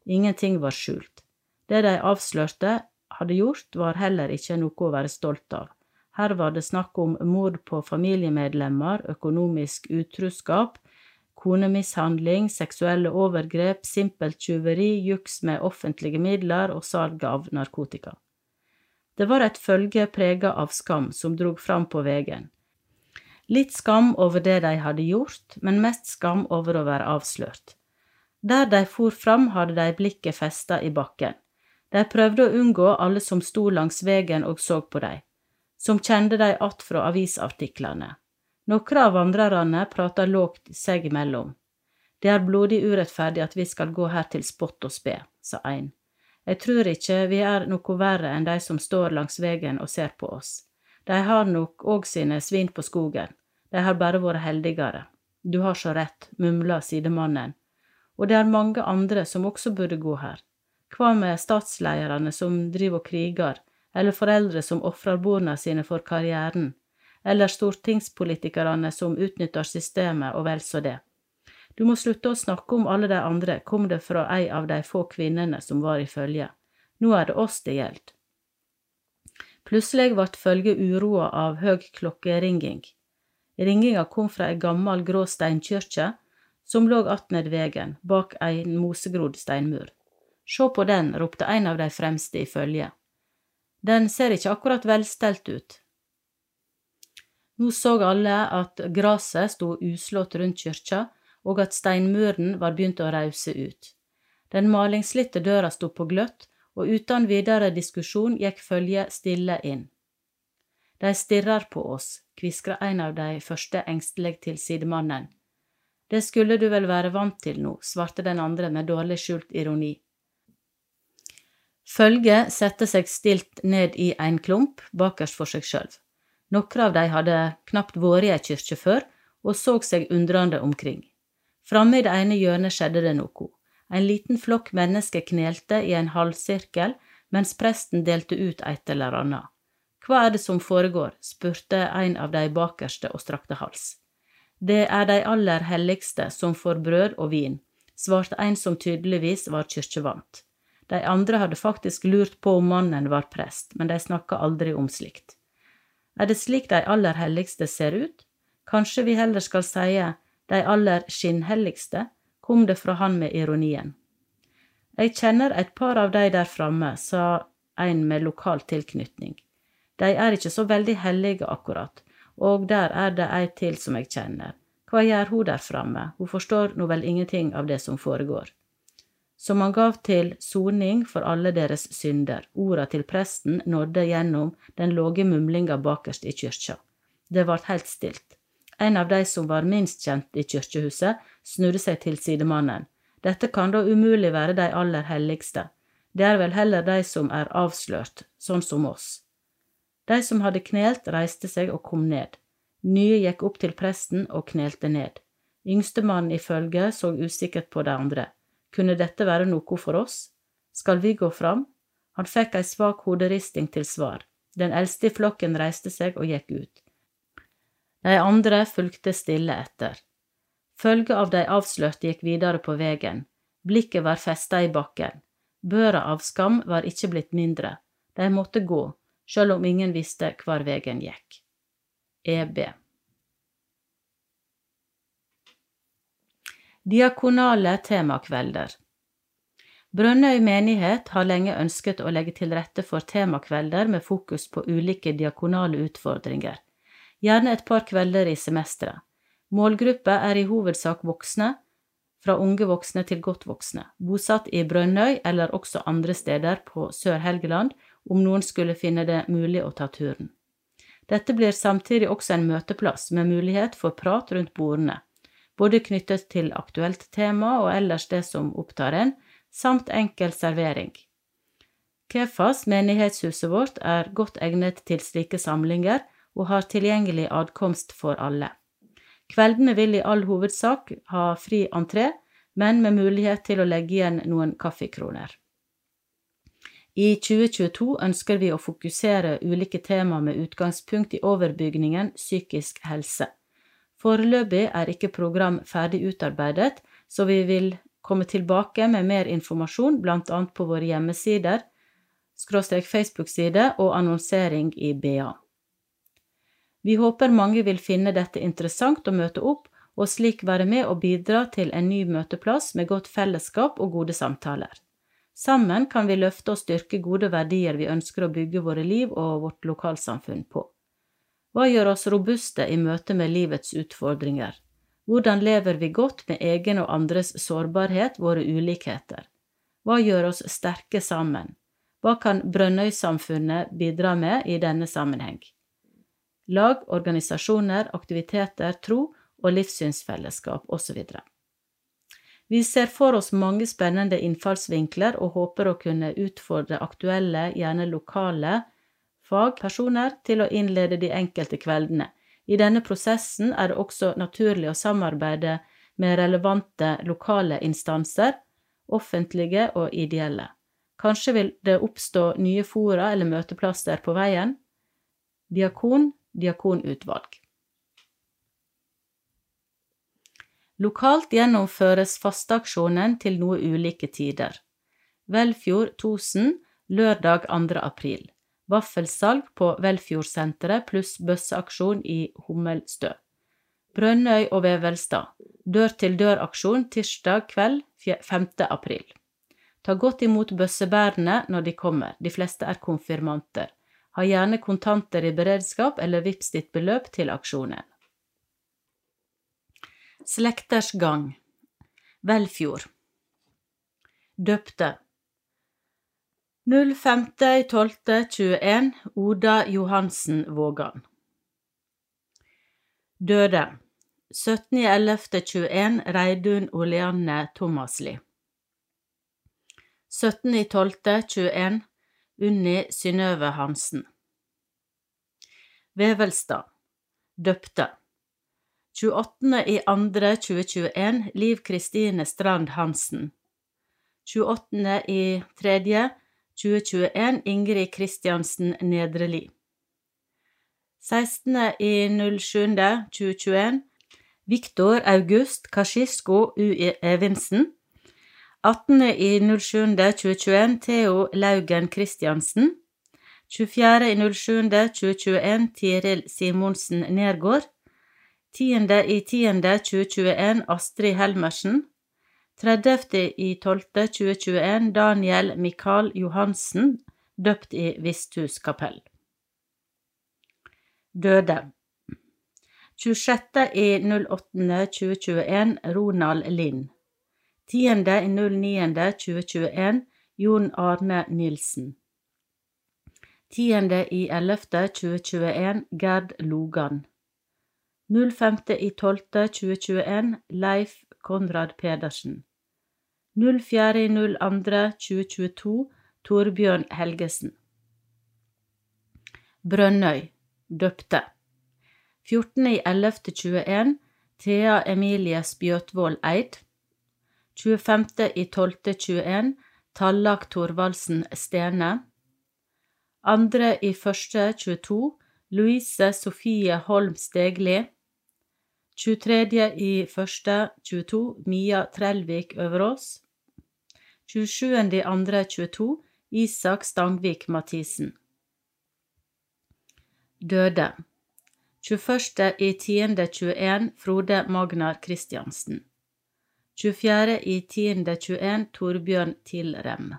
Ingenting var skjult. Det de avslørte hadde gjort, var heller ikke noe å være stolt av. Her var det snakk om mord på familiemedlemmer, økonomisk utruskap, konemishandling, seksuelle overgrep, simpelt tyveri, juks med offentlige midler og salg av narkotika. Det var et følge prega av skam som drog fram på veien. Litt skam over det de hadde gjort, men mest skam over å være avslørt. Der de for fram, hadde de blikket festa i bakken. De prøvde å unngå alle som sto langs vegen og så på dem, som kjente de att fra avisartiklene. Noen av vandrerne prata lågt seg imellom. Det er blodig urettferdig at vi skal gå her til spott og spe, sa ein. Jeg tror ikke vi er noe verre enn de som står langs vegen og ser på oss. De har nok òg sine svin på skogen, de har bare vært heldigere. Du har så rett, mumla sidemannen og det er mange andre som også burde gå her. Hva med statslederne som driver og kriger, eller foreldre som ofrer barna sine for karrieren, eller stortingspolitikerne som utnytter systemet og vel så det. Du må slutte å snakke om alle de andre, kom det fra ei av de få kvinnene som var i følge. Nå er det oss det gjelder. Plutselig ble følget uroa av høg klokkeringing. Ringinga kom fra ei gammel grå steinkyrkje som lå attmed vegen, bak ein mosegrodd steinmur. Sjå på den, ropte en av de fremste i følget. Den ser ikke akkurat velstelt ut. Nå så alle at gresset sto uslått rundt kyrkja, og at steinmuren var begynt å rause ut. Den malingsslitte døra sto på gløtt, og uten videre diskusjon gikk følget stille inn. De stirrer på oss, kviskra en av de første engstelig til sidemannen. Det skulle du vel være vant til nå, svarte den andre med dårlig skjult ironi. Følget satte seg stilt ned i en klump bakerst for seg sjøl. Noen av de hadde knapt vært i ei kyrkje før, og så seg undrende omkring. Framme i det ene hjørnet skjedde det noe. En liten flokk mennesker knelte i en halvsirkel mens presten delte ut et eller annet. Hva er det som foregår? spurte en av de bakerste og strakte hals. Det er de aller helligste som får brød og vin, svarte en som tydeligvis var kyrkjevant. De andre hadde faktisk lurt på om mannen var prest, men de snakka aldri om slikt. Er det slik de aller helligste ser ut? Kanskje vi heller skal sie de aller skinnhelligste, kom det fra han med ironien. Jeg kjenner et par av de der framme, sa en med lokal tilknytning. De er ikke så veldig hellige, akkurat, og der er det ei til som jeg kjenner. Hva gjør hun der framme, hun forstår nå vel ingenting av det som foregår. Som han gav til soning for alle deres synder, orda til presten nådde gjennom den låge mumlinga bakerst i kyrkja. Det vart helt stilt. En av de som var minst kjent i kyrkjehuset, snudde seg til sidemannen. Dette kan da umulig være de aller helligste. Det er vel heller de som er avslørt, sånn som oss. De som hadde knelt, reiste seg og kom ned. Nye gikk opp til presten og knelte ned. Yngstemannen i følget så usikkert på de andre. Kunne dette være noe for oss? Skal vi gå fram? Han fikk ei svak hoderisting til svar. Den eldste i flokken reiste seg og gikk ut. De andre fulgte stille etter. Følget av de avslørte gikk videre på veien. Blikket var festa i bakken. Børa av skam var ikke blitt mindre. De måtte gå, sjøl om ingen visste hvor veien gikk. EB Diakonale temakvelder Brønnøy menighet har lenge ønsket å legge til rette for temakvelder med fokus på ulike diakonale utfordringer, gjerne et par kvelder i semesteret. Målgruppa er i hovedsak voksne, fra unge voksne til godt voksne, bosatt i Brønnøy eller også andre steder på Sør-Helgeland, om noen skulle finne det mulig å ta turen. Dette blir samtidig også en møteplass med mulighet for prat rundt bordene, både knyttet til aktuelt tema og ellers det som opptar en, samt enkel servering. Kefas, menighetshuset vårt, er godt egnet til slike samlinger og har tilgjengelig adkomst for alle. Kveldene vil i all hovedsak ha fri entré, men med mulighet til å legge igjen noen kaffekroner. I 2022 ønsker vi å fokusere ulike tema med utgangspunkt i overbygningen psykisk helse. Foreløpig er ikke program ferdig utarbeidet, så vi vil komme tilbake med mer informasjon bl.a. på våre hjemmesider, skråstrek Facebook-side og annonsering i BA. Vi håper mange vil finne dette interessant å møte opp, og slik være med og bidra til en ny møteplass med godt fellesskap og gode samtaler. Sammen kan vi løfte og styrke gode verdier vi ønsker å bygge våre liv og vårt lokalsamfunn på. Hva gjør oss robuste i møte med livets utfordringer? Hvordan lever vi godt med egen og andres sårbarhet, våre ulikheter? Hva gjør oss sterke sammen? Hva kan Brønnøy-samfunnet bidra med i denne sammenheng? Lag, organisasjoner, aktiviteter, tro og livssynsfellesskap osv. Vi ser for oss mange spennende innfallsvinkler og håper å kunne utfordre aktuelle, gjerne lokale, fagpersoner til å innlede de enkelte kveldene. I denne prosessen er det også naturlig å samarbeide med relevante lokale instanser, offentlige og ideelle. Kanskje vil det oppstå nye fora eller møteplasser på veien? Diakon, diakonutvalg. Lokalt gjennomføres fasteaksjonen til noe ulike tider. Velfjord 1000 lørdag 2. april. Vaffelsalg på Velfjordsenteret pluss bøsseaksjon i Hummelstø. Brønnøy og Vevelstad. Dør-til-dør-aksjon tirsdag kveld 5. april. Ta godt imot bøssebærene når de kommer, de fleste er konfirmanter. Ha gjerne kontanter i beredskap eller vips ditt beløp til aksjonen. Slekters gang. Velfjord. Døpte. 05.12.21 Oda Johansen Vågan. Døde. 17.11.21 Reidun Oleanne Thomasli. 17.12.21 Unni Synnøve Hansen. Vevelstad. Døpte 28.2.2021 Liv Kristine Strand Hansen. 28.3.2021 Ingrid Kristiansen Nedreli. 16.07.2021 Viktor August Kasjisko U. Evensen 18.07.2021 Theo Laugen Kristiansen. 24.07.2021 Tiril Simonsen Nergård 10.10.2021 Astrid Helmersen. 30.12.2021 Daniel Mikael Johansen, døpt i Visthus kapell. Døde 26.08.2021 Ronald Lind 10.09.2021 Jon Arne Nilsen. 10.11.2021 Gerd Logan 05.12.2021 Leif Konrad Pedersen. 04.02.2022 Torbjørn Helgesen. Brønnøy døpte. 14.11.21 Thea Emilie Spjøtvold Eid. 25.12.21 Tallak Thorvaldsen Stene. 2.1.22 Louise Sofie Holm Stegli 23.1.22 Mia Trellvik Øverås 27. i andre 22 Isak Stangvik Mathisen Døde 21. i tiende 21 Frode Magnar Kristiansen 24.10.21 Torbjørn Tilrem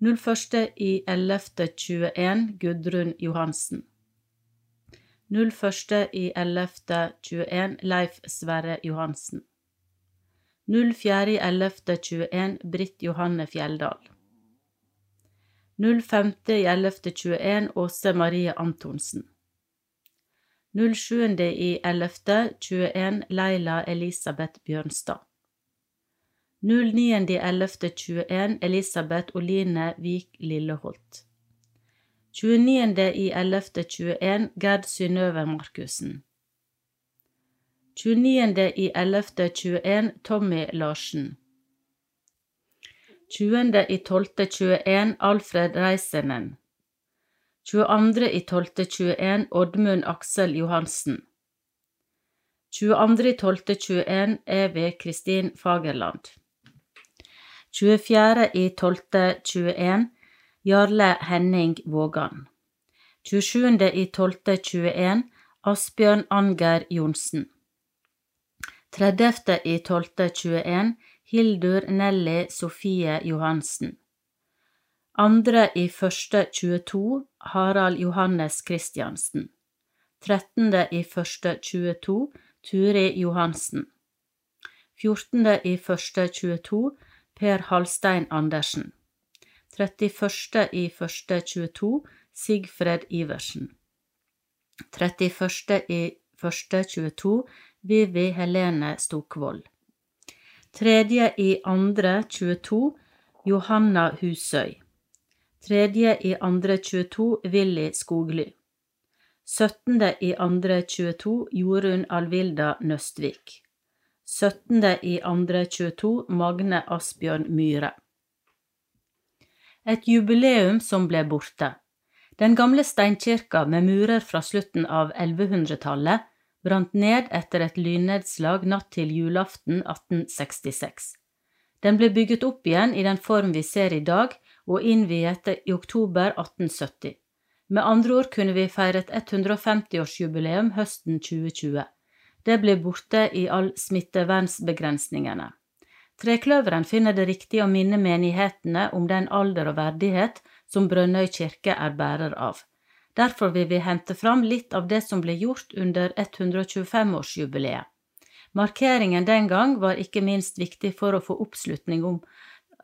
01.11.21 Gudrun Johansen 01.11.21 Leif Sverre Johansen. 04.11.21 Britt Johanne Fjelldal. 05.11.21 Åse Marie Antonsen. 07.11.21 Leila Elisabeth Bjørnstad. 09.11.21 Elisabeth Oline Vik Lilleholt 29.11.21 Gerd Synnøve Markussen. 29.11.21 Tommy Larsen. 20.12.21 Alfred Reisenen. 22.12.21 Oddmund Aksel Johansen. 22.12.21 Evy Kristin Fagerland. 24.12.21 Jarle Henning Vågan. 27.12.21 Asbjørn Anger Johnsen. 30.12.21 Hildur Nelly Sofie Johansen. 2.1.22 Harald Johannes Christiansen. 13.1.22 Turi Johansen. 14.1.22 Per Halstein Andersen 31.1.22 Sigfred Iversen. 31.1.22 Vivi Helene Stokvold. 3.2.22 Johanna Husøy. 3.2.22 Willy Skogly. 17.2.22 Jorunn Alvilda Nøstvik. 17.2.22 Magne Asbjørn Myhre Et jubileum som ble borte. Den gamle steinkirka med murer fra slutten av 1100-tallet brant ned etter et lynnedslag natt til julaften 1866. Den ble bygget opp igjen i den form vi ser i dag, og innviet i oktober 1870. Med andre ord kunne vi feiret 150-årsjubileum høsten 2020. Det ble borte i all smittevernsbegrensningene. Trekløveren finner det riktig å minne menighetene om den alder og verdighet som Brønnøy kirke er bærer av. Derfor vil vi hente fram litt av det som ble gjort under 125-årsjubileet. Markeringen den gang var ikke minst viktig for å få oppslutning om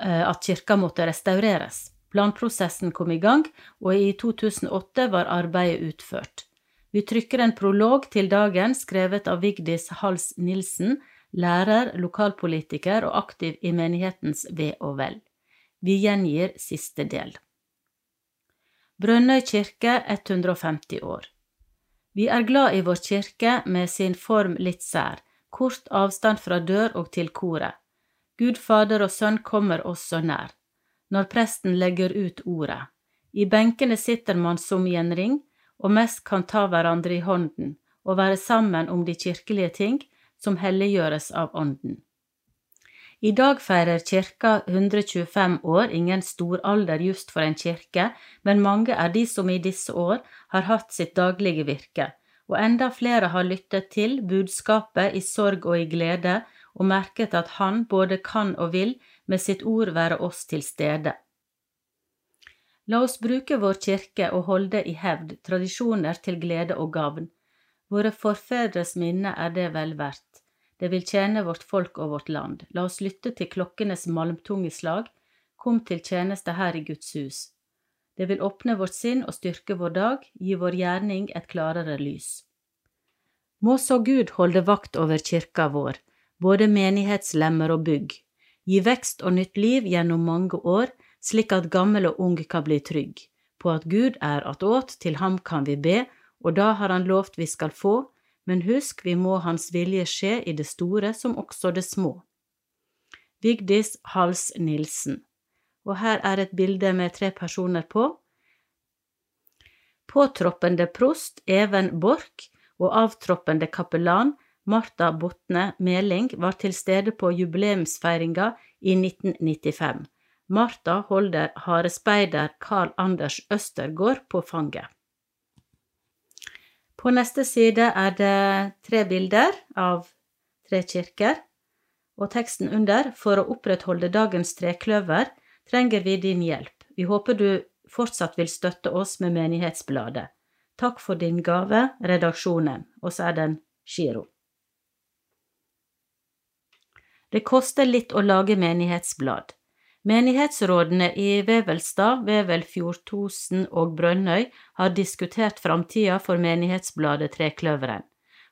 eh, at kirka måtte restaureres. Planprosessen kom i gang, og i 2008 var arbeidet utført. Vi trykker en prolog til dagen skrevet av Vigdis Hals Nilsen, lærer, lokalpolitiker og aktiv i menighetens ve og vel. Vi gjengir siste del. Brønnøy kirke 150 år. Vi er glad i vår kirke med sin form litt sær, kort avstand fra dør og til koret. Gud Fader og Sønn kommer oss så nær. Når presten legger ut ordet. I benkene sitter man som i en ring, og mest kan ta hverandre i hånden og være sammen om de kirkelige ting som helliggjøres av Ånden. I dag feirer kirka 125 år, ingen stor alder just for en kirke, men mange er de som i disse år har hatt sitt daglige virke, og enda flere har lyttet til budskapet i sorg og i glede og merket at Han både kan og vil med sitt ord være oss til stede. La oss bruke vår kirke og holde i hevd tradisjoner til glede og gavn. Våre forfedres minne er det vel verdt. Det vil tjene vårt folk og vårt land. La oss lytte til klokkenes malmtunge slag. Kom til tjeneste her i Guds hus. Det vil åpne vårt sinn og styrke vår dag, gi vår gjerning et klarere lys. Må så Gud holde vakt over kirka vår, både menighetslemmer og bygg, gi vekst og nytt liv gjennom mange år, slik at gammel og ung kan bli trygg, på at Gud er attåt, til ham kan vi be, og da har han lovt vi skal få, men husk, vi må Hans vilje skje i det store som også det små. Vigdis Hals Nilsen Og her er et bilde med tre personer på. Påtroppende prost Even Borch og avtroppende kapellan Marta Botne Meling var til stede på jubileumsfeiringa i 1995. Martha holder harespeider Carl Anders Østergård på fanget. På neste side er det tre bilder av tre kirker, og teksten under For å opprettholde dagens trekløver trenger vi din hjelp. Vi håper du fortsatt vil støtte oss med Menighetsbladet. Takk for din gave, redaksjonen. Og så er det en giro. Det koster litt å lage menighetsblad. Menighetsrådene i Vevelstad, Vevelfjord-Tosen og Brønnøy har diskutert framtida for menighetsbladet Trekløveren.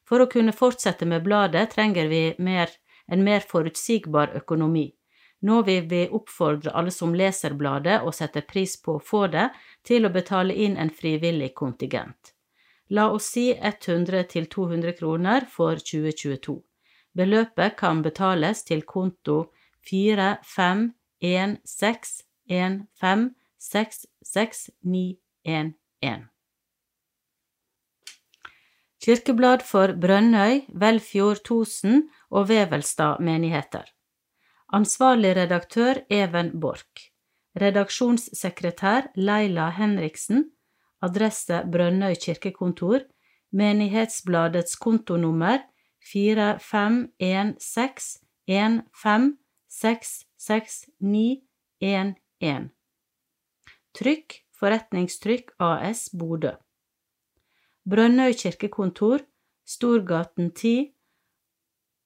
For å kunne fortsette med bladet trenger vi mer, en mer forutsigbar økonomi. Nå vil vi oppfordre alle som leser bladet og setter pris på å få det, til å betale inn en frivillig kontingent. La oss si 100 200 kroner for 2022. Beløpet kan betales til konto 45 en seks en fem seks seks ni en en. Kirkeblad for Brønnøy, Velfjord, Tosen og Vevelstad menigheter. Ansvarlig redaktør Even Borch. Redaksjonssekretær Leila Henriksen. Adresse Brønnøy kirkekontor. Menighetsbladets kontonummer 451615 6911. Trykk Forretningstrykk AS Bodø. Brønnøy kirkekontor, Storgaten 10,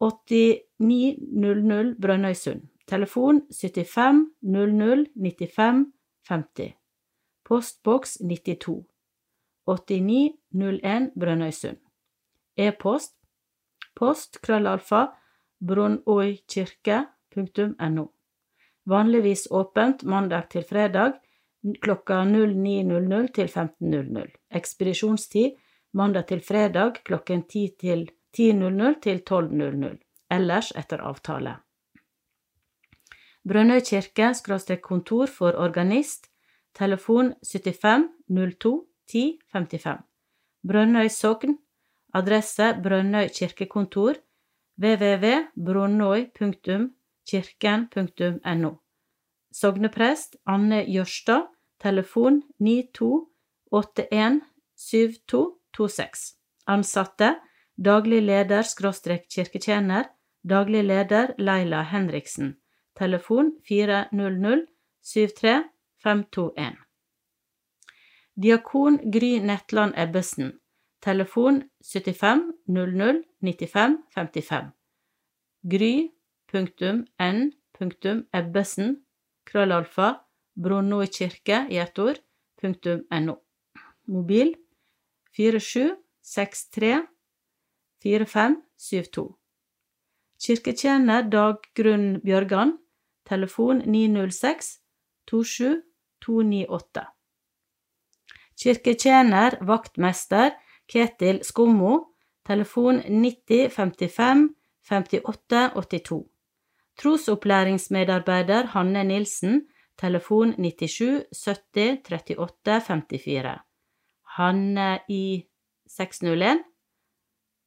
8900 Brønnøysund. Telefon 75 00 95 50. Postboks 92 8901 Brønnøysund. E-post post krøllalfa brunnoykirke.no vanligvis åpent mandag til fredag klokka 09.00 til 15.00. Ekspedisjonstid mandag til fredag klokken 10 til 10.00 til 12.00, ellers etter avtale. Brønnøy kirke kontor for organist, telefon 75 02 10 55. Brønnøy sogn, adresse Brønnøy kirkekontor, www.bronnøy.no kirken.no. Sogneprest Anne Jørstad, telefon 92817226. Ansatte daglig leder skråstrek kirketjener, daglig leder Leila Henriksen. telefon 400 73 521. Diakon Gry Netland Ebbesen, telefon 75 00 95 55. Gry.n.ebbesen, krøllalfa, Brunno i kirke i ett ord, punktum no. Mobil 4763 4572. Kirketjener Daggrunn Bjørgan, telefon 906 27 298. Kirketjener vaktmester Ketil Skommo, telefon 90 55 58 82. Trosopplæringsmedarbeider Hanne Nilsen, telefon 97 70 38 54. Hanne i 601,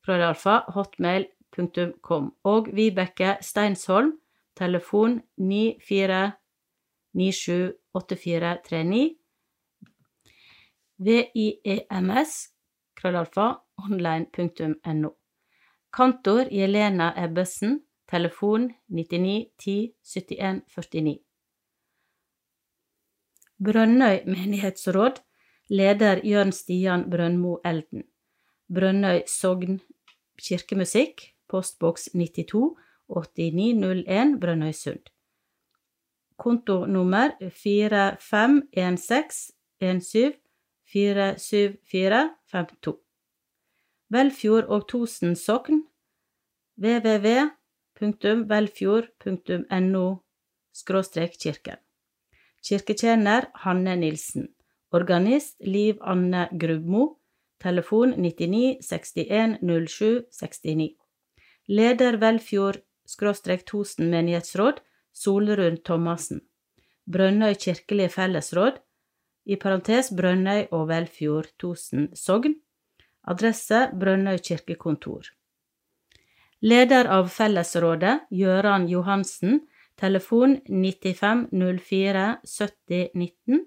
krøllalfa, hotmail.com, og Vibeke Steinsholm, telefon 94 97 8439, VIEMS, krøllalfa, online.no. Kantor Jelena Ebbesen, telefon 99 10 71 49. Brønnøy menighetsråd, leder Jørn Stian Brøndmo Elden. Brønnøy Sogn kirkemusikk, postboks 92 8901 Brønnøysund. Kontonummer 451617 47452. Velfjord og Tosen sokn www.velfjord.no kirken. Kirketjener Hanne Nilsen. Organist Liv Anne Grubmo. Telefon 99 61 07 69. Leder Velfjord-Tosen menighetsråd Solrun Thomassen. Brønnøy kirkelige fellesråd, i parentes Brønnøy og Velfjord Tosen sogn. Adresse Brønnøy kirkekontor. Leder av fellesrådet, Gøran Johansen, telefon 9504 70 19.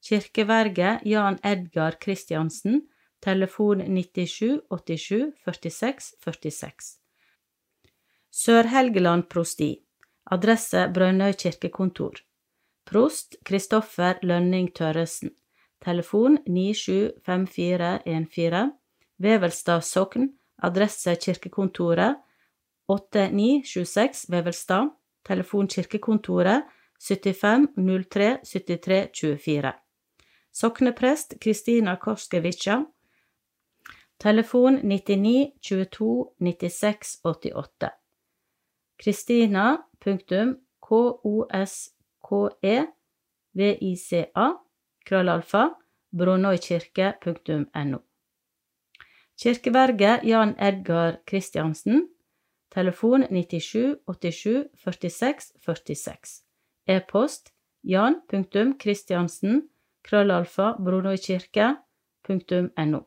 Kirkeverge Jan Edgar Kristiansen, telefon 97 87 46 46. Sør-Helgeland prosti. Adresse Brønnøy kirkekontor. Prost Kristoffer Lønning Tørresen. Telefon 975414. Vevelstad sokn. Adresse kirkekontoret 8926 Vevelstad. Telefon kirkekontoret 75 03 73 24. Sokneprest Kristina Korskevitsja. Telefon 99 22 96 88. Kristina punktum K-O-S-K-E-V-I-C-A krøllalfa brunnoykirke.no. Kirkeverget Jan Edgar Kristiansen. Telefon 97 87 46 46. E-post jan.kristiansen krøllalfa brunøykirke.no.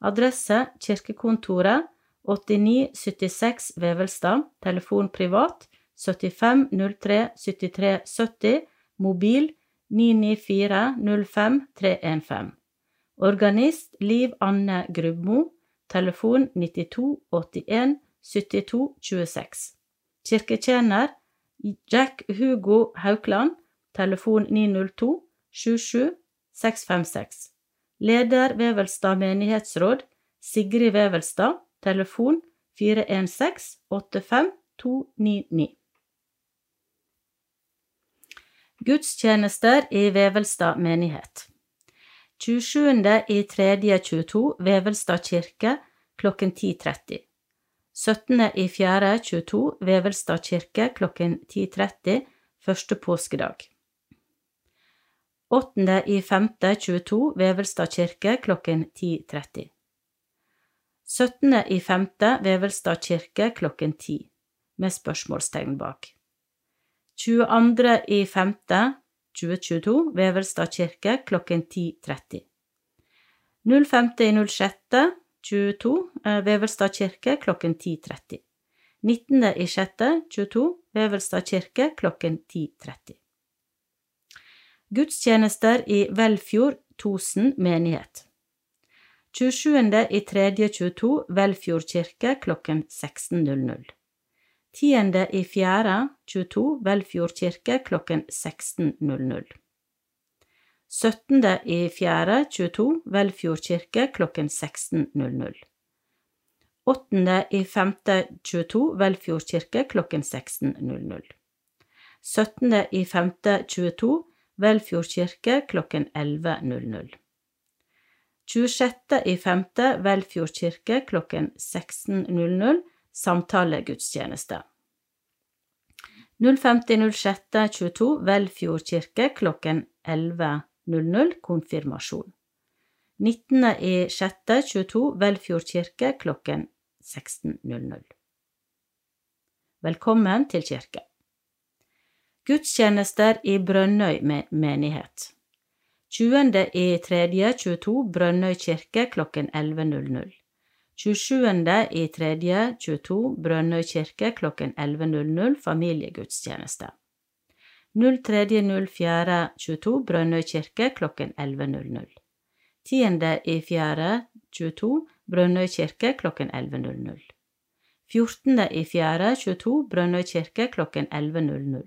Adresse Kirkekontoret 8976 Vevelstad. Telefon privat 75 03 73 70. Mobil 994 05 315. Organist Liv Anne Grubmo. Telefon 92 81 72 26. Kirketjener Jack Hugo Haukland. Telefon 902 77 656. Leder Vevelstad menighetsråd Sigrid Vevelstad. Telefon 416 85 299. Gudstjenester i Vevelstad menighet 27. i 3. 22 Vevelstad kirke klokken 10.30 17. i 4. 22 Vevelstad kirke klokken 10.30 første påskedag 8. i 5. 22 Vevelstad kirke klokken 10.30 17. i 5. Vevelstad kirke klokken 10 med spørsmålstegn bak. 22. i 5. 2022 Vevelstad kirke klokken 10.30. 05. i 06. 22 Vevelstad kirke klokken 10.30. 19. i 6. 22 Vevelstad kirke klokken 10.30. Gudstjenester i Velfjord Tosen menighet. 27. i 3. 22 Velfjord kirke klokken 16.00. 10. i 4. 22 Velfjord kirke klokken 16.00. 17. i 4. 22 Velfjord kirke klokken 16.00. 8. i 5. 22 Velfjord kirke klokken 16.00. 17. i 5. 22 Velfjord kirke klokken 11.00. 26. i 5. Velfjord kirke klokken 16.00 samtalegudstjeneste. 05.06.22 Velfjord kirke klokken 11.00 konfirmasjon. 19.06.22 Velfjord kirke klokken 16.00. Velkommen til kirke. Gudstjenester i Brønnøy menighet. 20. i 3. 22 Brønnøy kirke klokken 11.00. 27. i 3. 22 Brønnøy kirke klokken 11.00 familiegudstjeneste. 03.04. 22 Brønnøy kirke klokken 11.00. 10. i 4. 22 Brønnøy kirke klokken 11.00. 14. i 4. 22 Brønnøy kirke klokken 11.00.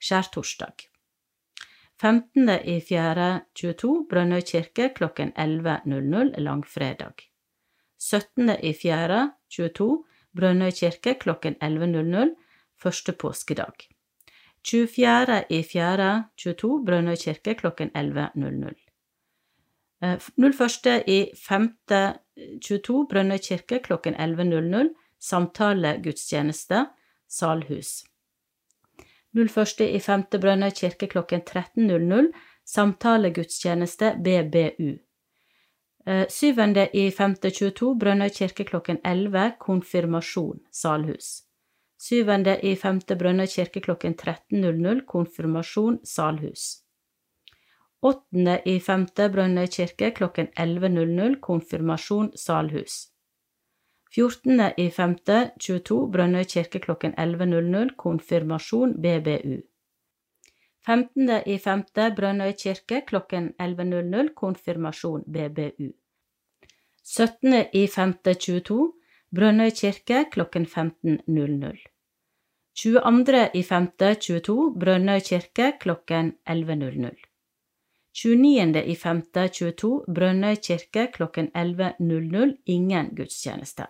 Skjærtorsdag. 15. i 4. 22 Brønnøy kirke klokken 11.00 langfredag. 17. i 4. 22 Brønnøy kirke klokken 11.00 første påskedag. 24. i 4. 22 Brønnøy kirke klokken 11.00. 01. i 5. 22 Brønnøy kirke klokken 11.00 samtale gudstjeneste, Salhus. 01. i 5. Brønnøy kirke klokken 13.00 samtale gudstjeneste, BBU. Eh, syvende i femte 22 Brønnøy kirke klokken 11 konfirmasjon Salhus. Syvende i femte Brønnøy kirke klokken 13.00 konfirmasjon Salhus. Åttende i femte Brønnøy kirke klokken 11.00 konfirmasjon Salhus. Fjortende i femte 22 Brønnøy kirke klokken 11.00 konfirmasjon BBU. 15. i 5. Brønnøy kirke klokken 11.00 konfirmasjon BBU. 17. i 5. 22 Brønnøy kirke klokken 15.00. 22. i 5. 22 Brønnøy kirke klokken 11.00. 29. i 5. 22 Brønnøy kirke klokken 11.00 ingen gudstjeneste.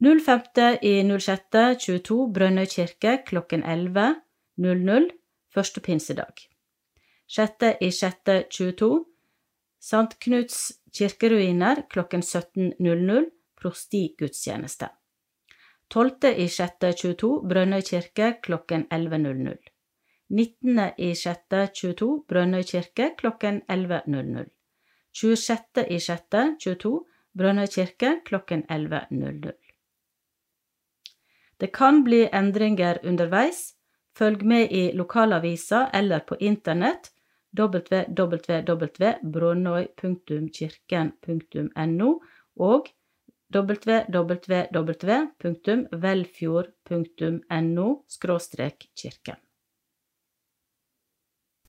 05. i 06. 22 Brønnøy kirke klokken 11.00 første pinsedag. Sjette i sjette 22 St. Knuts kirkeruiner klokken 17.00 prostigudstjeneste. Tolvte i sjette 22 Brønnøy kirke klokken 11.00. 19. i sjette 22 Brønnøy kirke klokken 11.00. 26. i sjette 22 Brønnøy kirke klokken 11.00. Det kan bli endringer underveis, Følg med i lokalavisa eller på internett www.brønnøy.kirken.no og www.velfjord.no kirken.